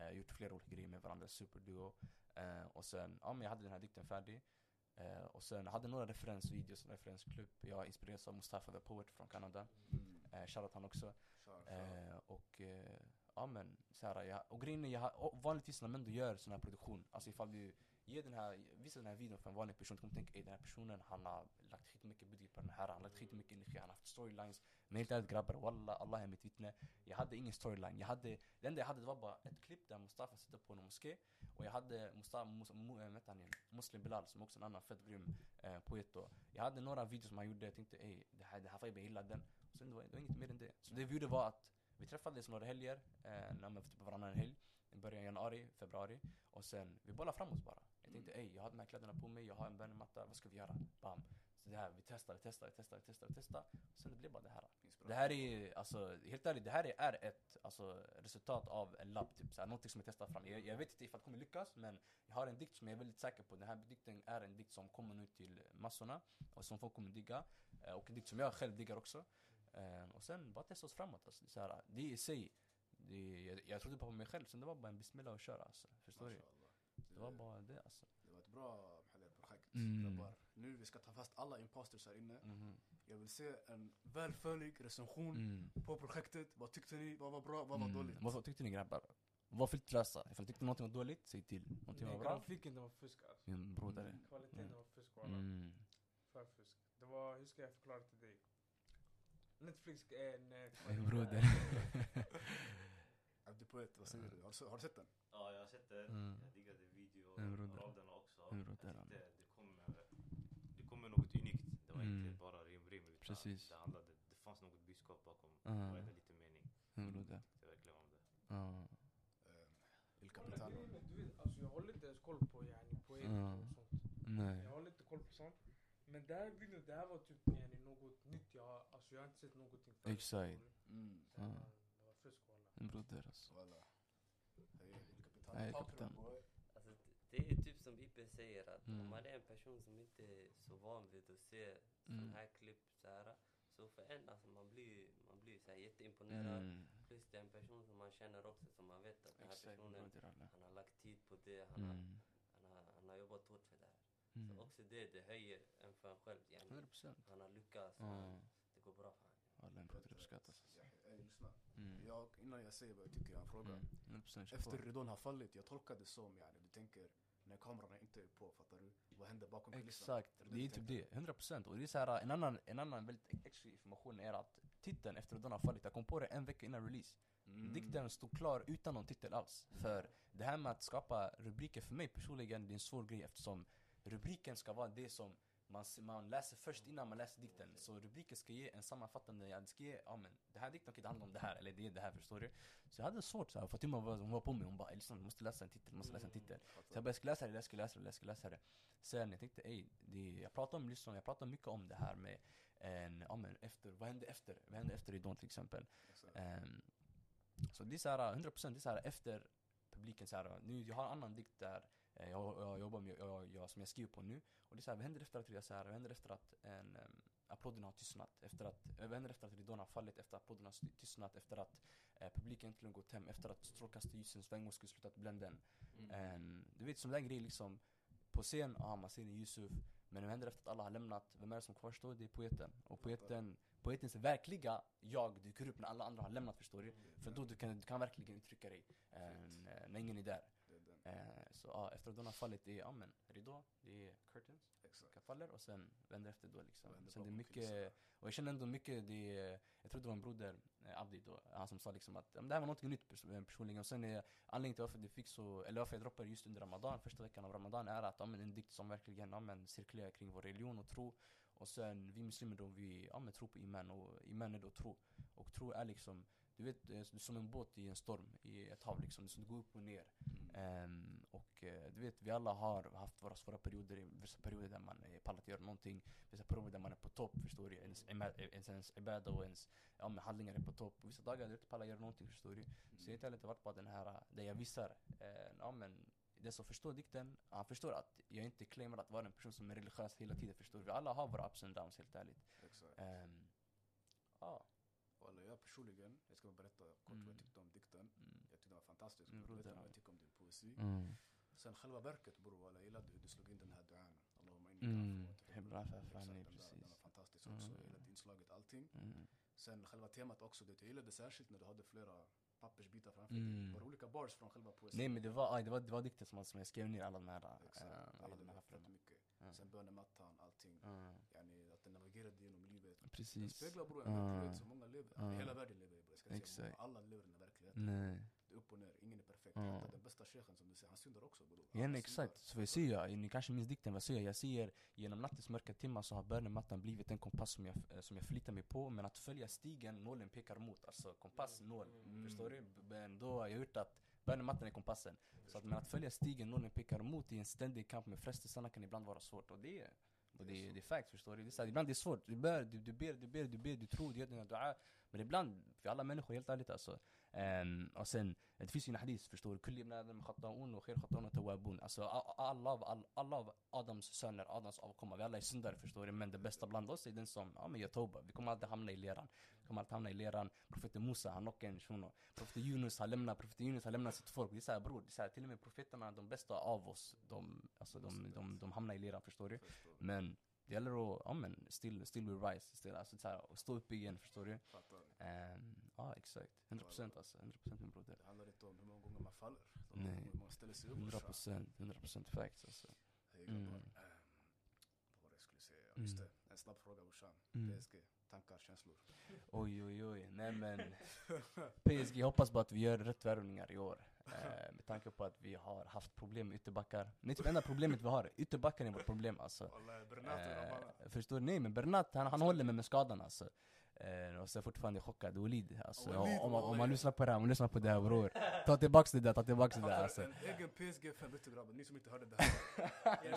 eh, gjort flera olika grejer med varandra, superduo. Eh, och sen, ja men jag hade den här dikten färdig. Eh, och sen hade några referensvideos, referensklipp. Jag inspirerades av Mustafa the Poet från Kanada. Mm. Eh, shoutout han också. Shoutout, shoutout. Eh, och eh, ja men, så här, jag, och grejen är, jag, har- och vanligtvis när man ändå gör sån här produktion, alltså ifall du ge den här, visa den här videon för en vanlig person, du kommer tänka att den här personen han har lagt skitmycket budget på den här, han har lagt skitmycket energi, han har haft storylines. Men helt ärligt grabbar, wallah, Allah är mitt vittne. Jag hade ingen storyline, jag hade, det enda jag hade det var bara ett klipp där Mustafa sitter på en moské och jag hade Mustafa, Mus, Mu, eh, äh, vet han Muslim Bilal som också är en annan fett grym eh, poet då. Jag hade några videos som han gjorde, jag tänkte ey det här, det här viben, jag gillade den. Och sen det var, det var inget mer än det. Så det vi gjorde var att vi träffades några helger, eh, när man typ varannan helg. I början av januari, februari. Och sen, vi bollade framåt bara. Jag tänkte ey, jag har de här kläderna på mig, jag har en bönematta, vad ska vi göra? Bam. Så det här, vi testar, testar, testar, testar, testar. Och sen det blev bara det här. Det här är, alltså, helt ärligt, det här är, ett alltså, resultat av en labb, typ såhär, någonting som jag testar fram. Jag, jag vet inte ifall det kommer lyckas, men jag har en dikt som jag är väldigt säker på. Den här dikten är en dikt som kommer nu till massorna, och som folk kommer digga. Eh, Och en dikt som jag själv diggar också. Eh, Och sen bara testa oss framåt alltså. Det, är såhär, det i sig, det, jag, jag trodde på mig själv, sen det var bara en bismillah och köra alltså. Förstår du? Det var bara det alltså. Det var ett bra projekt Mm. grabbar. Nu vi ska ta fast alla imposters här inne. Mhm. Jag vill se en välföljd recension Mm. på projektet. Vad tyckte ni? Vad var bra? Vad var Mm. dåligt? Vad tyckte ni grabbar? Var filtlösa. Ifall ni tyckte någonting var dåligt, säg till. Någonting var bra, grafiken den var fusk alltså. min brodare. Kvaliteten Mm. var fusk. Mm. För fusk. Det var, hur ska jag förklara till dig? Netflix är en... eh, Min broder. Abdi Poet, vad säger du? Har, du- har du sett den? Ja, jag har sett den. Mm. Jag diggade video, Mm, broder. raderna också. Mm, Jag broder, tyckte det kom, det kom med något unikt. Det var Mm. inte bara rim, rim utan Precis. det handlade, det fanns något budskap bakom Ja. varenda liten mening. Min broder. Det var verkligen om det. Il Kolla, Capitano. du vet, alltså jag håller inte ens koll på yani, poeter Ja. och sånt. Nej. Jag håller inte koll på sånt. Men det här det här var typ yani, något nytt. Jag, har- alltså, jag har inte sett någonting förut. Exakt. Mm. Ja. Det var fusk walla. Broder alltså. Walla. Hey, Il Capitano. Hey, Popular Capitan. boy. Alltså, det- det är typ som IP säger att Mm. om man är en person som inte är så van vid att se Mm. sån här klipp så här, så för en, alltså man blir, man blir så här jätteimponerad. Mm. Plus det är en person som man känner också, som man vet att den här Exakt, personen, han har lagt tid på det, han, har, Mm. han, har, han har jobbat hårt för det här. Mm. Så också det, det höjer en för en själv. Yani. 100 procent. Han har lyckats, Ja. det går bra för honom. Alla broder uppskattas. Lyssna. Mm. Jag, innan jag säger vad jag tycker, jag har en fråga. Mm. 100 procent. kör Efter ridån har fallit, jag tolkar det som, yani, du tänker, när kamerorna inte är på, fattar du? Vad händer bakom kulisserna? Exakt, det är typ det. 100 procent. Och det är så här, en annan, en annan väldigt extra information är att titeln efter att den har fallit, jag kom på det en vecka innan release. Mm. Dikten stod klar utan någon titel alls. För det här med att skapa rubriker för mig personligen, det är en svår grej eftersom rubriken ska vara det som man, man läser först innan man läser dikten. Så rubriken ska ge en sammanfattande, ja, det ska ge, ja men det här dikten kan inte handla om det här, eller det är det här förstår du. Så jag hade svårt såhär, Fatima var, hon var på mig, hon bara lyssna du måste läsa en titel, du måste läsa en titel. Så jag bara jag ska läsa det, jag ska läsa det, jag ska läsa det. Sen jag tänkte, ey, det, jag pratar om lyssnande, jag pratar mycket om det här med en, ja men efter, vad hände efter? Vad hände efter Ridån till exempel? Um, så det är såhär, 100% det är såhär efter publiken såhär, nu jag har en annan dikt där jag, jag jobbar med, jag, jag, som jag skriver på nu. Och det är såhär, vad händer efter att jag såhär, vad händer efter att en, um, applåderna har tystnat? Efter att, eh, vad händer efter att ridån har fallit? Efter att applåderna har st- tystnat? Efter att eh, publiken äntligen gått hem? Efter att strålkastarljusens skulle slutat blända en? Mm. En, du vet som den grejen liksom På scen, ja man ser en Yusuf Men vad händer efter att alla har lämnat? Vem är det som kvarstår? Det är poeten Och poeten, poetens verkliga jag dyker upp när alla andra har lämnat förstår du? För då du kan du kan verkligen uttrycka dig eh, när ingen är där Så ja, efter att den har fallit, det är ja men ridå, det är curtains Exakt. som faller och sen vänder efter då liksom Vad händer Sen det är mycket, och jag känner ändå mycket, det är, jag tror det var en broder, eh, Abdi då, han som sa liksom att det här var något nytt pers- eh, personligen. Och sen är anledningen till varför det fick så, eller varför jag droppade just under Ramadan, första veckan av Ramadan, är att ja, men en dikt som verkligen ja, men, cirkulerar kring vår religion och tro. Och sen vi muslimer då, vi ja, men, tror på iman och iman är då tro. Och tro är liksom, du vet, eh, du är som en båt i en storm, i ett hav liksom, som går upp och ner. Mm. Ehm, och eh, du vet, vi alla har haft våra svåra perioder, vissa perioder där man pallat göra någonting. Vissa perioder där man är på topp, förstår du? Ens, ens, ens ibada och ens ja, men handlingar är på topp. Vissa dagar där jag inte pallar göra någonting, förstår du? Så jag har inte varit på den här, där jag visar, eh, ja men den som förstår dikten, han förstår att jag inte claimar att vara en person som är religiös hela tiden, förstår du? Vi alla har våra ups and downs, helt ärligt. Exakt. Ehm, Ja. Jag personligen, jag ska bara berätta kort vad Mm. jag tyckte om dikten. Mm. Jag tyckte den var fantastisk. Mm, Du vet vad ja. jag tycker om din poesi. Mm. Sen själva verket bror, jag gillade hur du slog in den här duan. Allahumma inni Mm. Hebra fan, den precis. Var fantastisk också. Mm. Jag gillade inslaget, allting. Mm. Sen själva temat också, det, jag gillade särskilt när du hade flera pappersbitar framför Mm. dig. Bara olika bars från själva poesin. Nej men det var, aj, det var, det var dikten som, som jag skrev ner alla de här, Exakt, äh, jag alla de här det fett mycket. Ja. Sen bönemattan, allting. Ja, Yani, att den navigerade genom livet. Den Precis. speglar bror en verklighet som många lever. Ja. Hela världen lever i bror. Exakt. Alla lever i den här verkligheten. Nej. Det är upp och ner, ingen är perfekt. Ja. Hatta Den bästa shejken som du säger, han syndar också bror. Ja, exakt. Så vad säger jag? Ni kanske minns dikten, vad säger jag? Jag säger genom nattens mörka timmar så har bönemattan blivit den kompass som jag, eh, som jag förlitar mig på. Men att följa stigen nålen pekar mot. Alltså kompass, nål. Mm. Förstår du? Men då har jag gjort att bönemattan är kompassen. Så att, men att följa stigen nålen pekar mot i en ständig kamp med frestelserna kan ibland vara svårt. Och det är, och det, är- det är facts, förstår du? Det är så här, ibland det är svårt. Du ber, du, du ber, du ber, du ber, du tror, du gör dina dua. Men ibland, för alla människor, helt ärligt alltså. Um, och sen, det finns ju en hadith förstår du, kulli ibn adam khata'un och khair khata'un och tawabun. Alltså alla av, all, alla av Adams söner, Adams avkomma, vi alla är syndare förstår du. Men det bästa bland oss är den som, ja men gör toba. Vi kommer alltid hamna i leran. Vi kommer alltid hamna i leran. Profeten Musa, han knockade en shuno. Profeten Yunus har lämnat, profeten Yunus har lämnat sitt folk. Det är såhär bror, det är så här, till och med profeterna, de bästa av oss, de, alltså, de, de, de hamnar i leran förstår du. Men det gäller att, ja men, still, still will rise. Still, alltså, så här, stå upp igen förstår du. Fattar du? Ja exakt, 100% alltså, 100% min broder. Det handlar inte om hur många gånger man faller. Nej. hur man ställer sig upp. 100%, 100% facts alltså. Hej grabbar. Mm. Ehm, Vad var det jag skulle säga? Mm. Just det, en snabb fråga brorsan. Mm. PSG, tankar, känslor? Oj oj oj, nej men PSG hoppas på att vi gör rätt värvningar i år. Eh, med tanke på att vi har haft problem med ytterbackar. Det är typ enda problemet vi har, ytterbackar är vårt problem alltså. Eh, förstår du? Nej men Bernat han, han håller mig med skadan alltså. Eh, och så är jag fortfarande chockad, Walid alltså. Walid, om, man, om man lyssnar på det här, man lyssnar på det här bror. Ta tillbaks det där, ta tillbaks det där alltså. en egen PSG-fan, vet du grabbar, ni som inte hörde det här.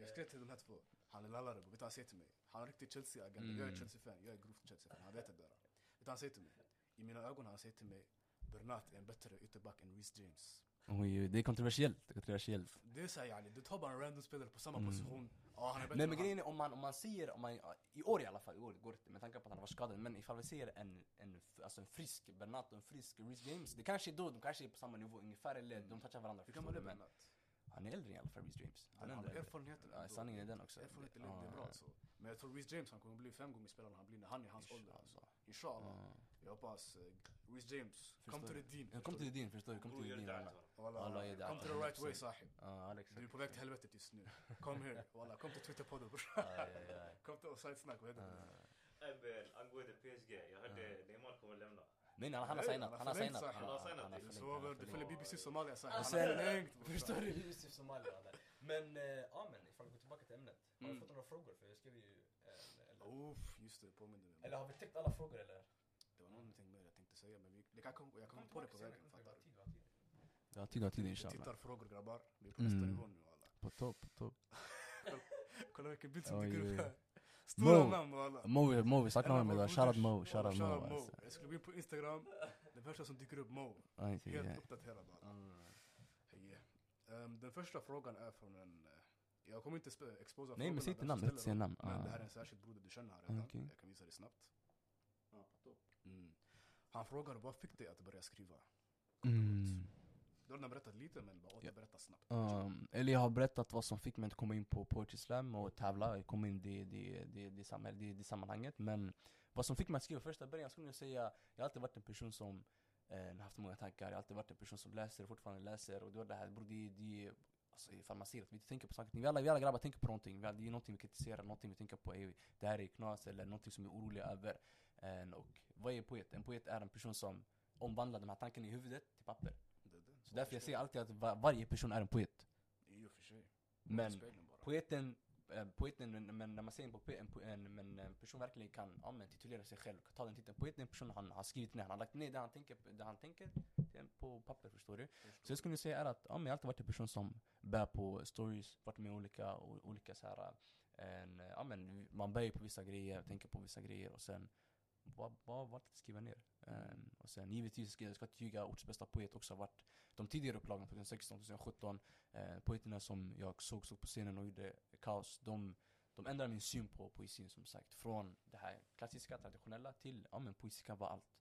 Jag skrev till de här två. Han är lallare, vet du vad han säger till mig? Han är riktigt Chelsea-agent, jag är Mm. Chelsea-fan, jag är grovt Chelsea-fan, han vet det där. Vet du vad han säger till mig? I mina ögon han säger till mig, Bernat är en bättre ytterback än Reece James. Oj, det är kontroversiellt, det är kontroversiellt. Det är såhär yani, du tar bara en random spelare på samma Mm. position, ja han är bättre Nej men grejen är om man, om man säger, om man, i år i alla fall, i år går det inte med tanke på att han var skadad Men ifall vi ser en, en, f- alltså en frisk Bernat och en frisk Reece James Det kanske är då, de kanske är på samma nivå ungefär eller de touchar varandra Hur förstår gammal är du men Bernat? Han är äldre i alla fall Reece James Han är Han ändå har äldre erfarenheten Ja ändå. sanningen är den också Erfarenhet i livet, det är bra alltså. Men jag tror Reece James han kommer bli fem gånger spelare han blir när han är i hans ålder. Alltså. Inshallah. Jag hoppas, uh, Reece James, come to Förstår the deen. Jag kom till din förstår du, kom till din det alla rätt, va? Wallah, Allah är där. come to the right way sahib. Du är på väg till helvetet just nu. Kom här, walla. Kom till Twitterpodden bror. Kom till offside snack, vad heter det? Men angående PSG, jag hörde Neymar kommer lämna. Nej nej han har signat, han har signat sig. Han har signat han har det. Du du följer BBC Somalia Han har sen-. Förstår du? Yusuf Somalia. Men, eh, ja men ifall vi går tillbaka till ämnet. Har vi Mm. fått några frågor? För jag skrev ju, eh, Uff, just det, påminner mig. eller har vi täckt alla frågor eller? Det var någonting mer jag tänkte säga, men vi, det kan jag kom på det på vägen. Fattar du? Vi har tid, vi har tid Vi inshallah. tittar frågor grabbar. Vi är på nästa Mm. nivå nu walla. På topp, på topp. Kolla vilken bild som dyker upp här. Stora Mo. namn walla. Mo, Mo vi En av honom idag. Shoutout. Mo, shoutout Mo. Alltså. Jag skulle gå in på Instagram, det första som dyker upp Mo. Helt uppdaterad walla. Hej. Ehm, den första frågan är från en... eh, jag kommer inte exposa Nej, men säg inte den namn, jag dem, namn. Men det här är en särskild broder du känner här redan. Jag kan visa dig snabbt. Mm. Han frågar vad fick dig att börja skriva? Mm. Du har berättat lite men bara återberätta snabbt. Um, eller jag har berättat vad som fick mig att komma in på Poetry Slam och tävla, jag kom in i det, det, det, det, det, sammanhanget Men vad som fick mig att skriva första början skulle jag säga Jag har alltid varit en person som eh, haft många tankar, jag har alltid varit en person som läser, fortfarande läser Och det var det här, bror det, det Alltså ifall man ser att vi tänker på saker vi alla, vi alla grabbar tänker på någonting, vi det är någonting vi kritiserar, någonting vi tänker på Det här är knas eller någonting som vi är oroliga över Eh, Och vad är en poet? En poet är en person som omvandlar de här tankarna i huvudet till papper Det, det. Så därför jag säger alltid att va- varje person är en poet I och för sig. Men poeten eh, poeten, men- när man ser en, po- en, en, men en person verkligen kan ja, men, titulera sig själv, ta den titeln. Poeten är en person han har skrivit ner, han har lagt ner det han tänker, det han tänker på papper förstår du. Så jag skulle säga är att ja, men jag har alltid varit en person som bär på stories, varit med olika, olika så här, en, ja, men man bär på vissa grejer, tänker på vissa grejer och sen bara valt att skriva ner. Ehm, och sen givetvis ska jag ska ljuga, Orts bästa poet också varit de tidigare upplagorna 2016, 2017. Eh, poeterna som jag såg, såg på scenen och gjorde kaos, de, de ändrade min syn på poesin som sagt. Från det här klassiska, traditionella till, ja men poesi kan vara allt.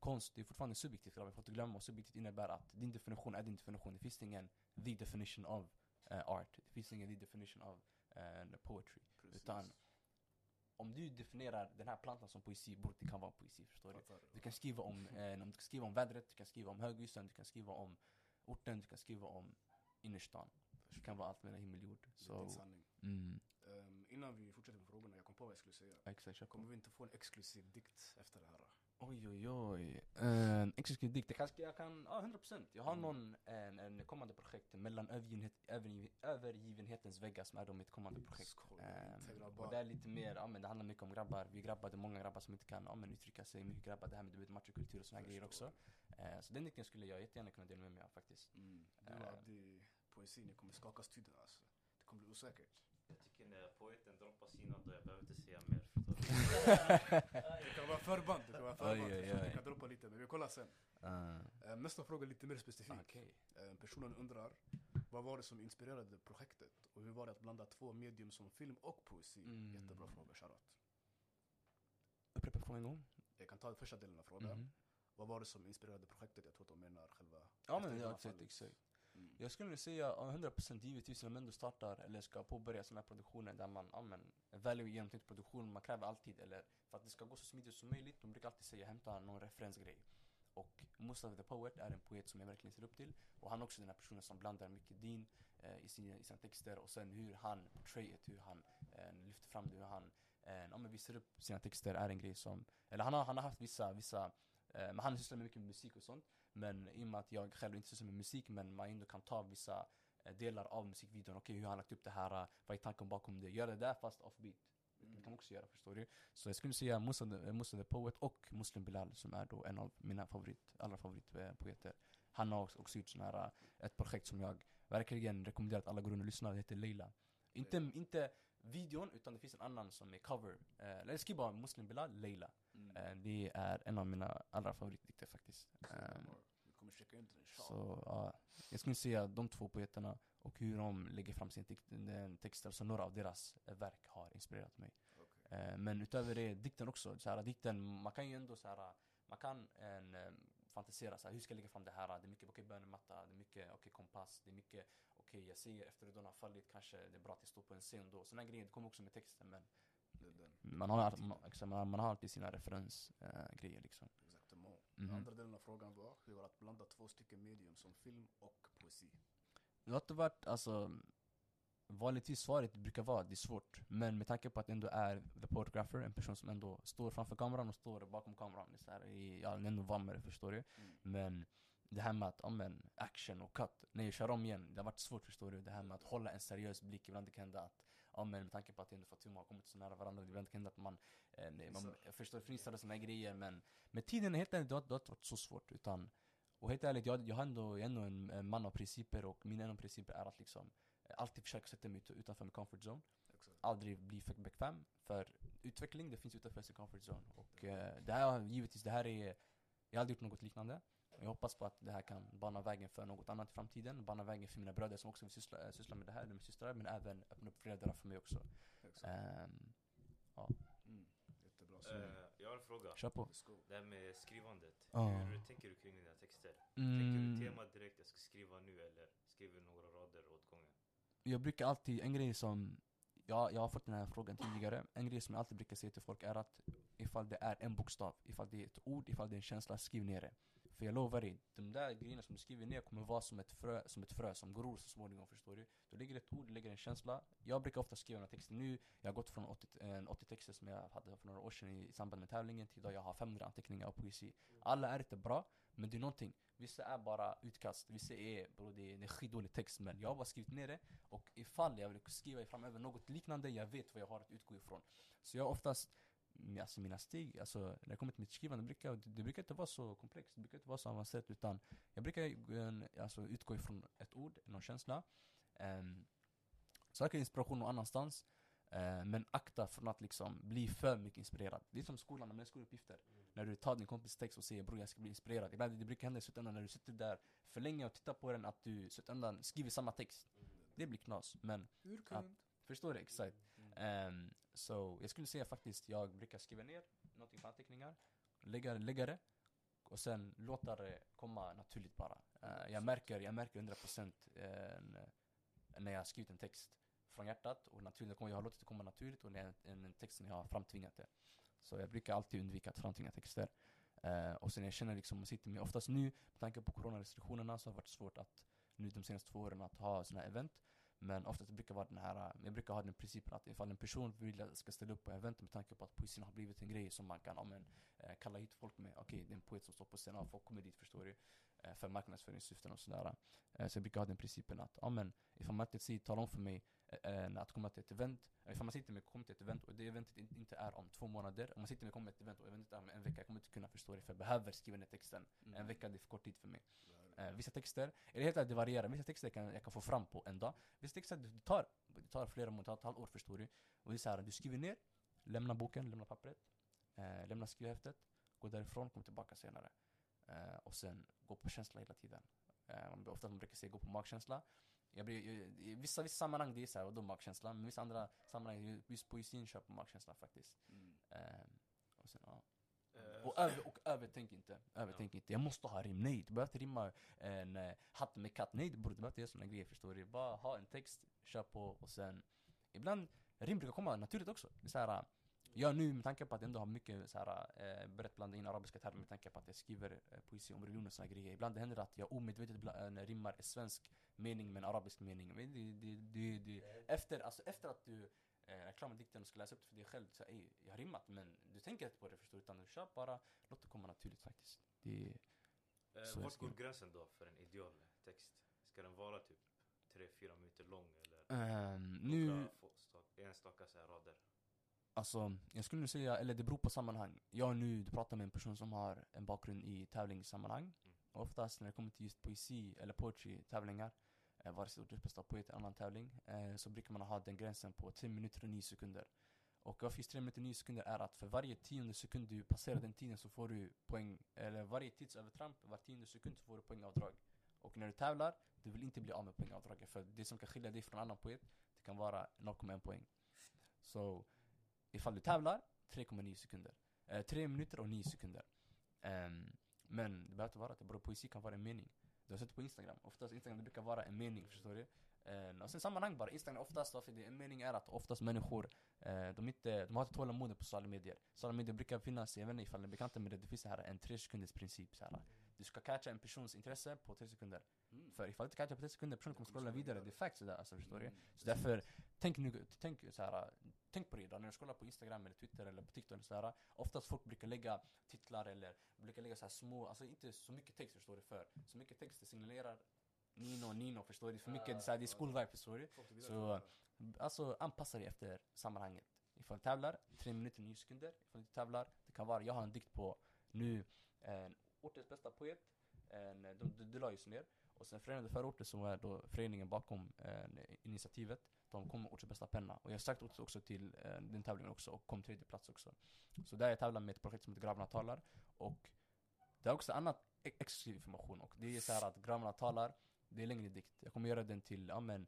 Konst, det är fortfarande subjektivt, grabbar. vi får inte glömma vad subjektivt innebär att din definition är din definition. Det finns ingen the definition of eh, art. Det finns ingen the definition of eh, poetry. Precis. Utan om du definierar den här plantan som poesi, borde det kan vara poesi, förstår du? Du kan skriva om, eh, du kan skriva om vädret, du kan skriva om höghusen, du kan skriva om orten, du kan skriva om innerstan. Det kan vara allt mellan himmel och jord. Det är Så, din sanning. mm, Ehm, innan vi fortsätter med frågorna, jag kom på vad jag skulle säga. exakt. Kommer vi inte få en exklusiv dikt efter det här? Oj oj oj. Uh, exklusiv dikt, jag kan, jag kan, ja 100% Jag har Mm. någon, en, en kommande projekt mellan övergivenhet, övergiv, övergivenhetens väggar som är då mitt kommande projekt. Skål, Ehm, inte och det är lite mer, ja men det handlar mycket om grabbar, vi grabbar, det är många grabbar som inte kan ja, men uttrycka sig, mycket grabbar, det här med du vet machokultur och här grejer också. Eh, så den dikten skulle jag jättegärna kunna dela med mig av faktiskt. Mm. Du Eh. och Abdi, poesin, ni kommer skaka studion alltså. Det kommer bli osäkert. Jag tycker när poeten droppar sina då jag behöver inte säga mer. Det kan vara förband, det kan vara förband. Oj, oj, oj. Vi kan droppa lite, men vi kollar sen. Uh, nästa fråga är lite mer specifik. Okej. Ehm, personen undrar, vad var det som inspirerade projektet? Och hur var det att blanda två medium som film och poesi? Mm. Jättebra fråga, shoutout. Upprepa frågan en gång. Jag kan ta första delen av frågan. Mhm. Vad var det som inspirerade projektet? Jag tror att de menar själva... Ja men ja, exakt, exakt. Mm. Jag skulle säga ja, 100% givetvis när man ändå startar eller ska påbörja sådana här produktioner där man, ja men, väljer genomtänkt produktion, man kräver alltid, eller för att det ska gå så smidigt som möjligt, de brukar alltid säga hämta någon referensgrej. Och Mustafa the Poet är en poet som jag verkligen ser upp till. Och han är också den här personen som blandar mycket din eh, i, sina, i sina texter och sen hur han portrayet, hur han eh, lyfter fram det, hur han eh, ja, men visar upp sina texter är en grej som, eller han har, han har haft vissa, vissa eh, men han sysslar med mycket med musik och sånt. Men i och med att jag själv inte sysslar med musik men man ändå kan ta vissa eh, delar av musikvideon, okej hur har han lagt upp det här, eh, vad är tanken bakom det, gör det där fast offbeat. Det kan man också göra förstår du. Så jag skulle säga Musa the, eh, Musa the Poet och Muslim Bilal som är då en av mina favorit, allra favoritpoeter. Han har också, gjort sån här, ett projekt som jag verkligen rekommenderar att alla går in och lyssnar, det heter Leila. Inte, inte videon, utan det finns en annan som är cover. Eh, eller skriv bara Muslim Bilal, Leila. Mm. Eh, det är en av mina allra favoritdikter faktiskt. Ehm, Vi kommer checka in den så ja, jag skulle säga de två poeterna och hur de lägger fram sin text, den texter, så några av deras eh, verk har inspirerat mig. Okej. Eh, men utöver det, dikten också. Så här, dikten, man kan ju ändå så här, man kan en, eh, fantisera så här, hur ska jag lägga fram det här? Det är mycket okej bönematta, det är mycket okej kompass, det är mycket okej jag ser efter hur den har fallit, kanske det är bra att jag står på en scen då. Sådana grejer, det kommer också med texten men Det den. man har, man, man, har- alltid sina referensgrejer eh, grejer liksom. Exactement. Mhm. Andra delen av frågan var, hur var det att blanda två stycken medium som film och poesi? Det har inte varit, alltså Vanligtvis svaret brukar vara att det är svårt Men med tanke på att det ändå är the photographer, en person som ändå står framför kameran och står bakom kameran det så här, i, Ja, den ändå varmare förstår du Mm. Men det här med att, ja men, action och cut Nej, kör om igen, det har varit svårt förstår du Det här med att hålla en seriös blick, ibland det kan hända att Ja men med tanke på att ändå Fatima har kommit så nära varandra Ibland kan hända att man, eh, nej, man Fnissar. jag förstår, fnissar och såna här grejer Men med tiden, helt ärligt, det har, det har inte varit så svårt utan och helt ärligt, jag, jag har ändå, jag är ändå en, en man av principer och mina en av principer är att liksom eh, alltid försöka sätta mig ut- utanför min comfort zone. Exakt. Aldrig bli för bekväm. För utveckling, det finns utanför sin comfort zone. Och eh, det här, givetvis, det här är, jag har aldrig gjort något liknande. Jag hoppas på att det här kan bana vägen för något annat i framtiden. Bana vägen för mina bröder som också vill syssla, eh, syssla med det här, eller med systrar. Men även öppna upp flera dörrar för mig också. Exakt. Ehm, Mm. Jättebra. Så, Eh, jag har en fråga. kör på. Det här med skrivandet. Ja. Hur tänker du kring dina texter? Tänker Mm. du tema direkt, jag ska skriva nu eller skriver du några rader åt gången? jag brukar alltid, en grej som, ja, jag har fått den här frågan tidigare, en grej som jag alltid brukar säga till folk är att ifall det är en bokstav, ifall det är ett ord, ifall det är en känsla, skriv ner det. För jag lovar dig, de där grejerna som du skriver ner kommer vara som ett frö som, ett frö, som gror så småningom förstår du. Du lägger ett ord, du lägger en känsla. Jag brukar ofta skriva några texter nu, jag har gått från 80, en 80 texter som jag hade för några år sedan i, samband med tävlingen till idag jag har 500 anteckningar av poesi. Alla är inte bra, men det är någonting. Vissa är bara utkast, vissa är bro, det är, en skitdålig text men jag har bara skrivit ner det och ifall jag vill skriva framöver något liknande, jag vet vad jag har att utgå ifrån. Så jag har oftast Alltså mina steg, alltså när det kommer till mitt skrivande, det brukar, det, brukar inte vara så komplext, det brukar inte vara så avancerat utan jag brukar alltså, utgå ifrån ett ord, någon känsla. Um, Söka inspiration någon annanstans eh, Men akta från att liksom bli för mycket inspirerad. Det är som skolan, när man skoluppgifter. När du tar din kompis text och säger bror jag ska bli inspirerad. Ibland det brukar hända i slutändan när du sitter där för länge och tittar på den att du i slutändan skriver samma text. Det blir knas, men Urkund. förstår du? Exakt. Mm. Um, Så jag skulle säga faktiskt, jag brukar skriva ner någonting på anteckningar, lägga, lägga det och sen låta det komma naturligt bara. Uh, jag märker, jag märker 100% uh, eh, när jag har skrivit en text från hjärtat och naturligt jag har låtit det komma naturligt och det är en, en text som jag har framtvingat det. Så jag brukar alltid undvika att framtvinga texter. Uh, och sen jag känner liksom, man sitter med, oftast nu, med tanke på coronarestriktionerna så har det varit svårt att nu de senaste två åren att ha sådana här event. Men oftast brukar vara den här, eh, jag brukar ha den principen att ifall en person vill att jag ska ställa upp på event med tanke på att poesin har blivit en grej som man kan, amen, eh, kalla hit folk med, okej det är en poet som står på scenen, och folk kommer dit förstår du. Eh, för marknadsföringssyften och sådär. Så jag brukar ha den principen att, ja men, ifall man inte säger, tala om för mig eh, eh, att komma till ett event, eh, ifall man sitter med kom till ett event och det eventet in- inte är om två månader, om man sitter med kom till ett event och eventet är om en vecka, jag kommer inte kunna förstå det för jag behöver skriva ner texten. Mm. En vecka det är för kort tid för mig. Eh, vissa texter, eller helt ärligt det varierar, vissa texter kan jag kan få fram på en dag. Vissa texter det tar, det tar flera månader, ett halvår förstår du. Och det är så här, du skriver ner, lämna boken, lämna pappret, eh, lämna skrivhäftet, gå därifrån, kom tillbaka senare. Eh, och sen gå på känsla hela tiden. Eh, ofta man brukar säga gå på magkänsla. Jag blir, jag, I vissa, vissa sammanhang det är såhär, vadå magkänsla? Men vissa andra sammanhang, just poesin kör på magkänsla faktiskt. Mm. Eh, och sen, ja. Eh, Och, över, och övertänk inte, övertänk inte. Jag måste ha rim, nej du behöver inte rimma en eh, hatt med katt, nej du behöver inte göra såna grejer förstår du. Bara ha en text, kör på och sen Ibland, rim brukar komma naturligt också. Det är så här, jag nu med tanke på att jag ändå har mycket så här, eh, blanda in arabiska termer med tanke på att jag skriver eh, poesi om religion och såna grejer. Ibland händer det att jag omedvetet eh, rimmar en svensk mening med en arabisk mening. Men det, det, det, det, efter, alltså efter att du eh, är klar med dikten och ska läsa upp det för dig själv, så ey, jag har rimmat men du tänker inte på det förstår du, utan du kör bara, låt det komma naturligt faktiskt. Det, eh, vart går gränsen då för en idealtext? Ska den vara typ 3-4 minuter lång eller nu, några stak, enstaka så här rader? Alltså, jag skulle säga, eller det beror på sammanhang. Jag nu, du pratar med en person som har en bakgrund i tävlingssammanhang. Mm. Och oftast när det kommer till just poesi eller poetry-tävlingar, eh, vare sig ordets bästa poet eller annan tävling, eh, så brukar man ha den gränsen på 3 minuter och 9 sekunder. Och varför just 3 minuter och 9 sekunder är att för varje tionde sekund du passerar den tiden så får du poäng, eller varje tidsövertramp, var tionde sekund så får du poängavdrag. Och när du tävlar, du vill inte bli av med poängavdraget för det som kan skilja dig från annan poet, det kan vara 0,1 poäng. Så ifall du tävlar, 3,9 sekunder. Eh, 3 minuter och 9 sekunder. Ehm, men det behöver inte vara det, bara poesi kan vara en mening. Du har sett på Instagram, oftast Instagram brukar vara en mening, förstår du? Eh, och sen sammanhang bara, Instagram oftast, varför det är en mening är att oftast människor, eh, de, inte, de har inte tålamod på sociala medier. Sociala medier brukar finnas, jag vet inte ifall ni är bekanta med det, det finns det här en tre sekunders princip. Så här. Du ska catcha en persons intresse på tre sekunder. Mm. För ifall du inte catchar på tre sekunder, personen kommer scrolla vidare. Det är facts det där, alltså, förstår du? Mm. Så därför, tänk, nu, tänk, så här, tänk på det idag när du scrollar på Instagram eller Twitter eller på TikTok eller så här, Oftast folk brukar lägga titlar eller brukar lägga så här små, alltså inte så mycket text förstår du för. Så mycket text det signalerar Nino, Nino förstår du? För mycket, det är så här, det är skolvibe förstår du? Så- Alltså anpassa dig efter sammanhanget. Ifall du tävlar, 3 minuter 9 sekunder. Ifall du inte tävlar, det kan vara, jag har en dikt på nu, en ortens bästa poet, en, de, de, de la just ner. Och sen Förenade förorter som är då föreningen bakom eh, initiativet, de kom med ortens bästa penna. Och jag har sagt också, också till eh, den tävlingen också och kom tredje plats också. Så där jag tävlar med ett projekt som heter Gravarna talar. Och det är också annat ex- exklusiv information. Och det är så här att Gravarna talar, det är längre dikt. Jag kommer göra den till, ja men,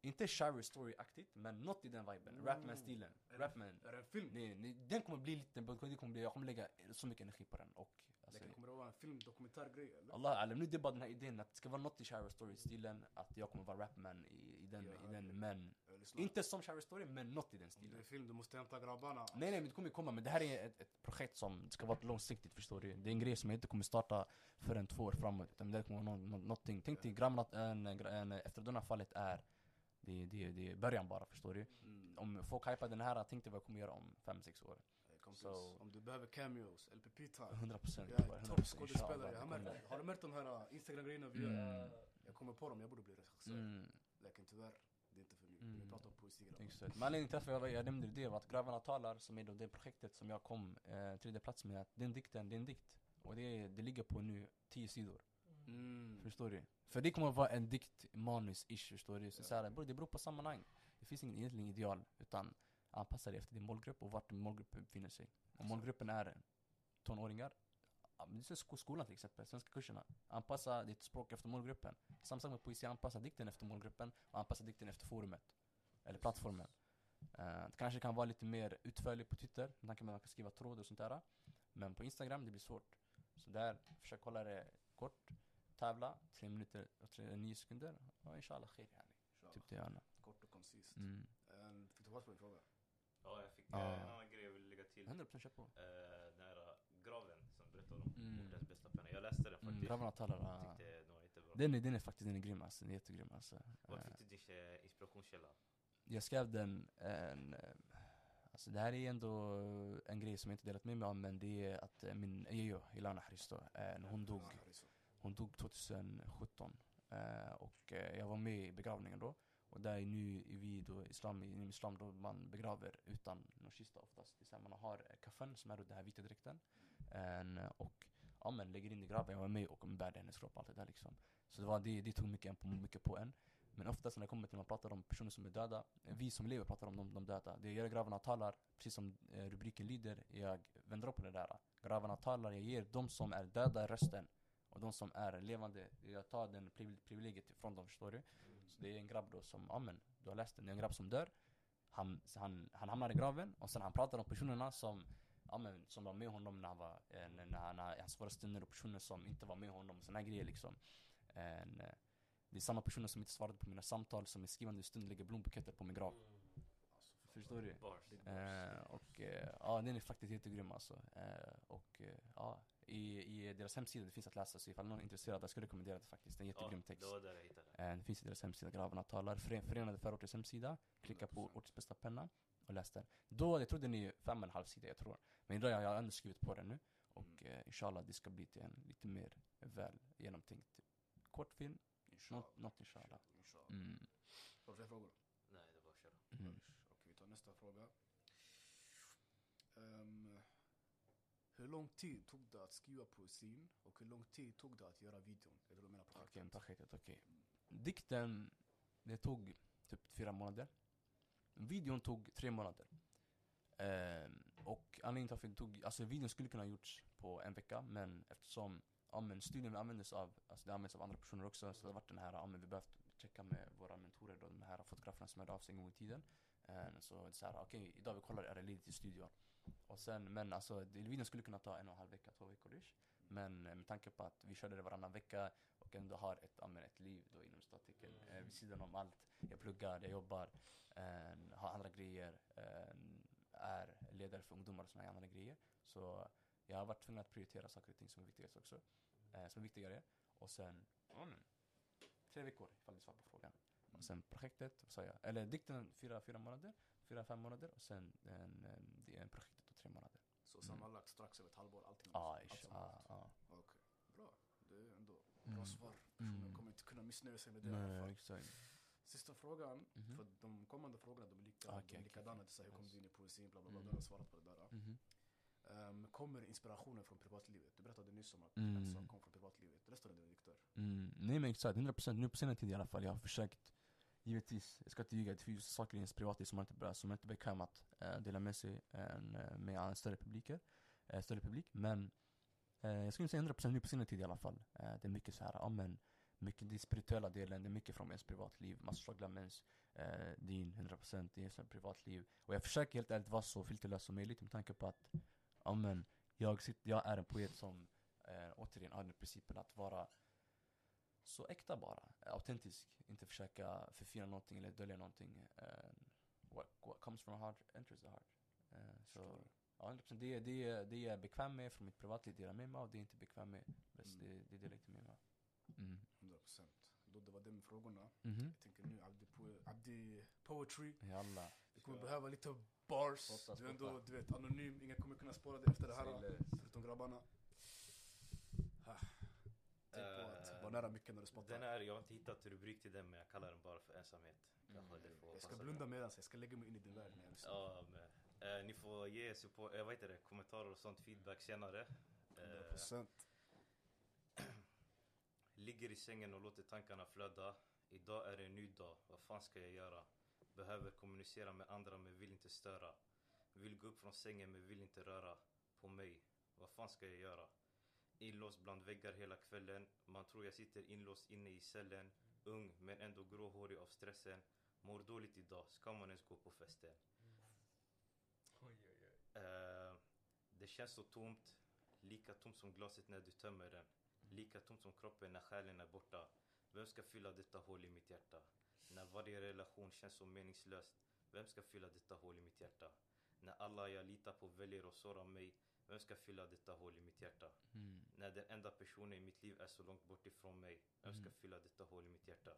inte Shire Story-aktigt, men något i den viben. Mm. Rapman-stilen. Det- Rapman. Är det en film? Nej, nej, den kommer bli lite, det kommer bli, jag kommer lägga så mycket energi på den. Och, alltså, Like, kommer det vara en film, dokumentärgrej eller? Allah alam, nu det är bara den här idén att det ska vara något i Shire Story-stilen, att jag kommer vara rapman i den i den men inte som Sheriff Story men något i den Om det stilen. är film, du måste hämta grabbarna. Nej nej men det kommer komma, men det här är ett, ett projekt som ska vara långsiktigt förstår du. Det är en grej som jag inte kommer starta förrän två år framåt. Utan det kommer vara nå- någonting. Tänk dig grabbarna, en, en, efter denna fallet är det, det, det är början bara förstår du. Mm. Om folk hypar den här, tänk dig vad jag kommer göra om 5-6 år. Eh, kompis, So- Om du behöver cameos, LPP time. 100% procent. Jag är toppskådespelare. Har du märkt de här Instagram-grejerna vi gör? Mm. Jag kommer på dem, jag borde bli regissör. Mm, Läken tyvärr, det är inte för mig. Mm. Vi pratar om poesi grabbar. Men anledningen till att jag, jag nämnde det var att Grabbarna talar, som är då det projektet som jag kom eh, tredje plats med, att den dikten, det är en dikt. Och det, det ligger på nu 10 sidor. Mm. Förstår du? För det kommer att vara en dikt, manus-ish, förstår du? Så, Ja. så här, det beror på sammanhang. Det finns ingen egentligen ideal, utan anpassa dig efter din målgrupp och vart din målgrupp befinner sig. Om målgruppen är tonåringar, skolan till exempel, svenska kurserna. Anpassa ditt språk efter målgruppen. Samma sak med poesi, anpassa dikten efter målgruppen och anpassa dikten efter forumet. Eller plattformen. Eh, det kanske kan vara lite mer utförlig på Twitter, med tanke på att man kan skriva tråd och sånt där. Men på Instagram, det blir svårt. Så där, försök hålla det kort, tävla, tre minuter och tre, nio sekunder. Och inshallah khair yani. Typ det gärna. Kort och koncist. Mm. Um, fick du svar på din fråga? Ja, jag fick eh, en annan grej jag vill lägga till. 100% kör på. Eh, den här uh, graven du berättade om. Mm. Ordens bästa penna. Jag läste den Mm, faktiskt. grabbarna talar. ah. Tyckte den jättebra. Den är, den är faktiskt den är grym alltså, den är jättegrym alltså. Var Eh, fick du din eh, inspirationskälla? Jag skrev den, en, eh, alltså det här är ändå en grej som jag inte delat med mig om men det är att eh, min Ejo, Ilana Hristo, eh, hon dog. Hon dog 2017 eh, och eh, jag var med i begravningen då. Och där är nu vi då islam, inom islam då man begraver utan någon kista oftast. Det är så här, man har eh, kaffen som är då den här vita dräkten. En, och ja men lägger in i graven, jag var med och bärde hennes kropp och allt det där liksom. Så det, var, det, det tog mycket, på, mycket på en. Men oftast när det kommer till att man pratar om personer som är döda, vi som lever pratar om de, de döda. Det jag gör i gravarna talar, precis som eh, rubriken lyder, jag vänder upp på det där. Gravarna talar, jag ger de som är döda rösten. Och de som är levande, jag tar den privilegiet ifrån dem, förstår du? Så det är en grabb då som, ja men, du har läst den, det är en grabb som dör. Han, han, han hamnar i graven och sen han pratar om personerna som, ja men, som var med honom när han var, eh, när när i hans svåra stunder och personer som inte var med honom, såna här grejer liksom. En, eh, det är samma personer som inte svarade på mina samtal, som i skrivande stund lägger blombuketter på min grav. Förstår du? Bars. Eh, och eh, ja, den är faktiskt jättegrym alltså. Eh, och eh, ja, i, i deras hemsida det finns att läsa, så ifall någon är intresserad, jag skulle rekommendera det faktiskt. Det är en jättegrym Ja, text. det var där jag hittade den. Det finns i deras hemsida, Gravarna talar. Fören, Förenade förorters hemsida. Klicka på 100%. ortens bästa penna och läs den. Då, jag tror den är fem och en halv sida, jag tror. Men idag har jag ändå skrivit på den nu. Och Mm. eh, inshallah det ska bli till en lite mer väl genomtänkt typ, kortfilm. Inshallah. Något, något inshallah. Inshallah. Mm. Har du fler frågor? Nej, det var köra. Mm. Okej, vi tar nästa fråga. Ehm, hur lång tid tog det att skriva poesin och hur lång tid tog det att göra videon? Är det du menar projektet? Okej, projektet, okej. Dikten, det tog typ fyra månader. Videon tog tre månader. Ehm, och anledningen till att det tog, alltså videon skulle kunna ha gjorts på en vecka, men eftersom ja, men studion användes av, alltså det används av andra personer också, så det har varit den här, ja men vi behövt checka med våra mentorer då, de här fotograferna som hörde av sig en gång i tiden. Eh, så det är så här, okej, idag vi kollar, är det ledigt i studion? Och sen, men alltså, videon skulle kunna ta en och en halv vecka, två veckor ish. Men eh, med tanke på att vi körde det varannan vecka och ändå har ett, ja, men ett liv då inom statiken eh, vid sidan om allt. Jag pluggar, jag jobbar, eh, har andra grejer, eh, är ledare för ungdomar och här andra grejer. Så jag har varit tvungen att prioritera saker och ting som är viktigast också. Eh, som är viktigare. Och sen, men, tre veckor ifall du svarar på frågan. Och sen projektet, vad sa jag? Eller dikten fyra, fyra månader, fyra, fem månader och sen en, en, en projektet på tre månader. Så Mm. sammanlagt strax över ett halvår, allting? Ja, ja, allt. ja. Okej, bra. Det är ändå Mm. bra svar. Personen Mm. kommer inte kunna missnöja sig med det i alla Nej, fall. exakt. Sista frågan, Mhm. för de kommande frågorna de är lika, Okej, de är likadana. så här, hur kom du in i poesin, bla bla bla. Mm. Du har svarat på det där. Mhm. Ehm, kommer inspirationen från privatlivet? Du berättade nyss om att Mm. en sak kom från privatlivet. Resten av är Viktor. Mm, nej men exakt, 100% nu på senare tid i alla fall. Jag har försökt, givetvis, jag ska inte ljuga, det finns saker i ens privatliv som man inte, som man inte är bekväm att eh, dela med sig en, eh, med en större, publiker, eh, större publik. Men jag skulle säga 100% nu på senare tid i alla fall. Det är mycket så här, ja men, mycket den spirituella delen, det är mycket från ens privatliv. Man strugglar med ens eh, din 100% i ens privatliv. Och jag försöker helt ärligt vara så filterlös som möjligt med tanke på att, ja men, jag, sitter, jag är en poet som eh, återigen har den principen att vara så äkta bara, autentisk. Inte försöka förfina någonting eller dölja någonting. Eh, what, what comes from the heart enters the heart. Eh, så, ja, 100%. Det, det, det jag är bekväm med från mitt privatliv delar med mig av. Det är inte bekväm med, bäst, Mm. det, det delar inte med mig. Mm. 100 procent. Då det var med frågorna. Mhm. Jag tänker nu Abdi, po- Abdi Poetry. Jalla. Du kommer behöva lite bars. Spotta, Du är ändå, du vet, anonym. Ingen kommer kunna spåra dig efter det här. Förutom grabbarna. Ah. Tänk på att Eh, vara nära mycket när du spottar. Den är, jag har inte hittat rubrik till den men jag kallar den bara för ensamhet. Mm. Jag ska blunda medan jag ska lägga mig in i din värld när jag lyssnar. Ja, men, eh, ni får ge support, eh, vad heter det, kommentarer och sånt feedback senare. Eh, 100%. Ligger i sängen och låter tankarna flöda. Idag är det en ny dag, vad fan ska jag göra? Behöver kommunicera med andra men vill inte störa. Vill gå upp från sängen men vill inte röra på mig. Vad fan ska jag göra? Inlåst bland väggar hela kvällen. Man tror jag sitter inlåst inne i cellen. Ung men ändå gråhårig av stressen. Mår dåligt idag, ska man ens gå på festen? Oj, oj, oj. Eh, det känns så tomt. Lika tomt som glaset när du tömmer den. Lika tomt som kroppen när själen är borta. Vem ska fylla detta hål i mitt hjärta? När varje relation känns så meningslöst. Vem ska fylla detta hål i mitt hjärta? När alla jag litar på väljer att såra mig. Vem ska fylla detta hål i mitt hjärta? Mm. När den enda personen i mitt liv är så långt bort ifrån mig. Vem ska Mm. fylla detta hål i mitt hjärta?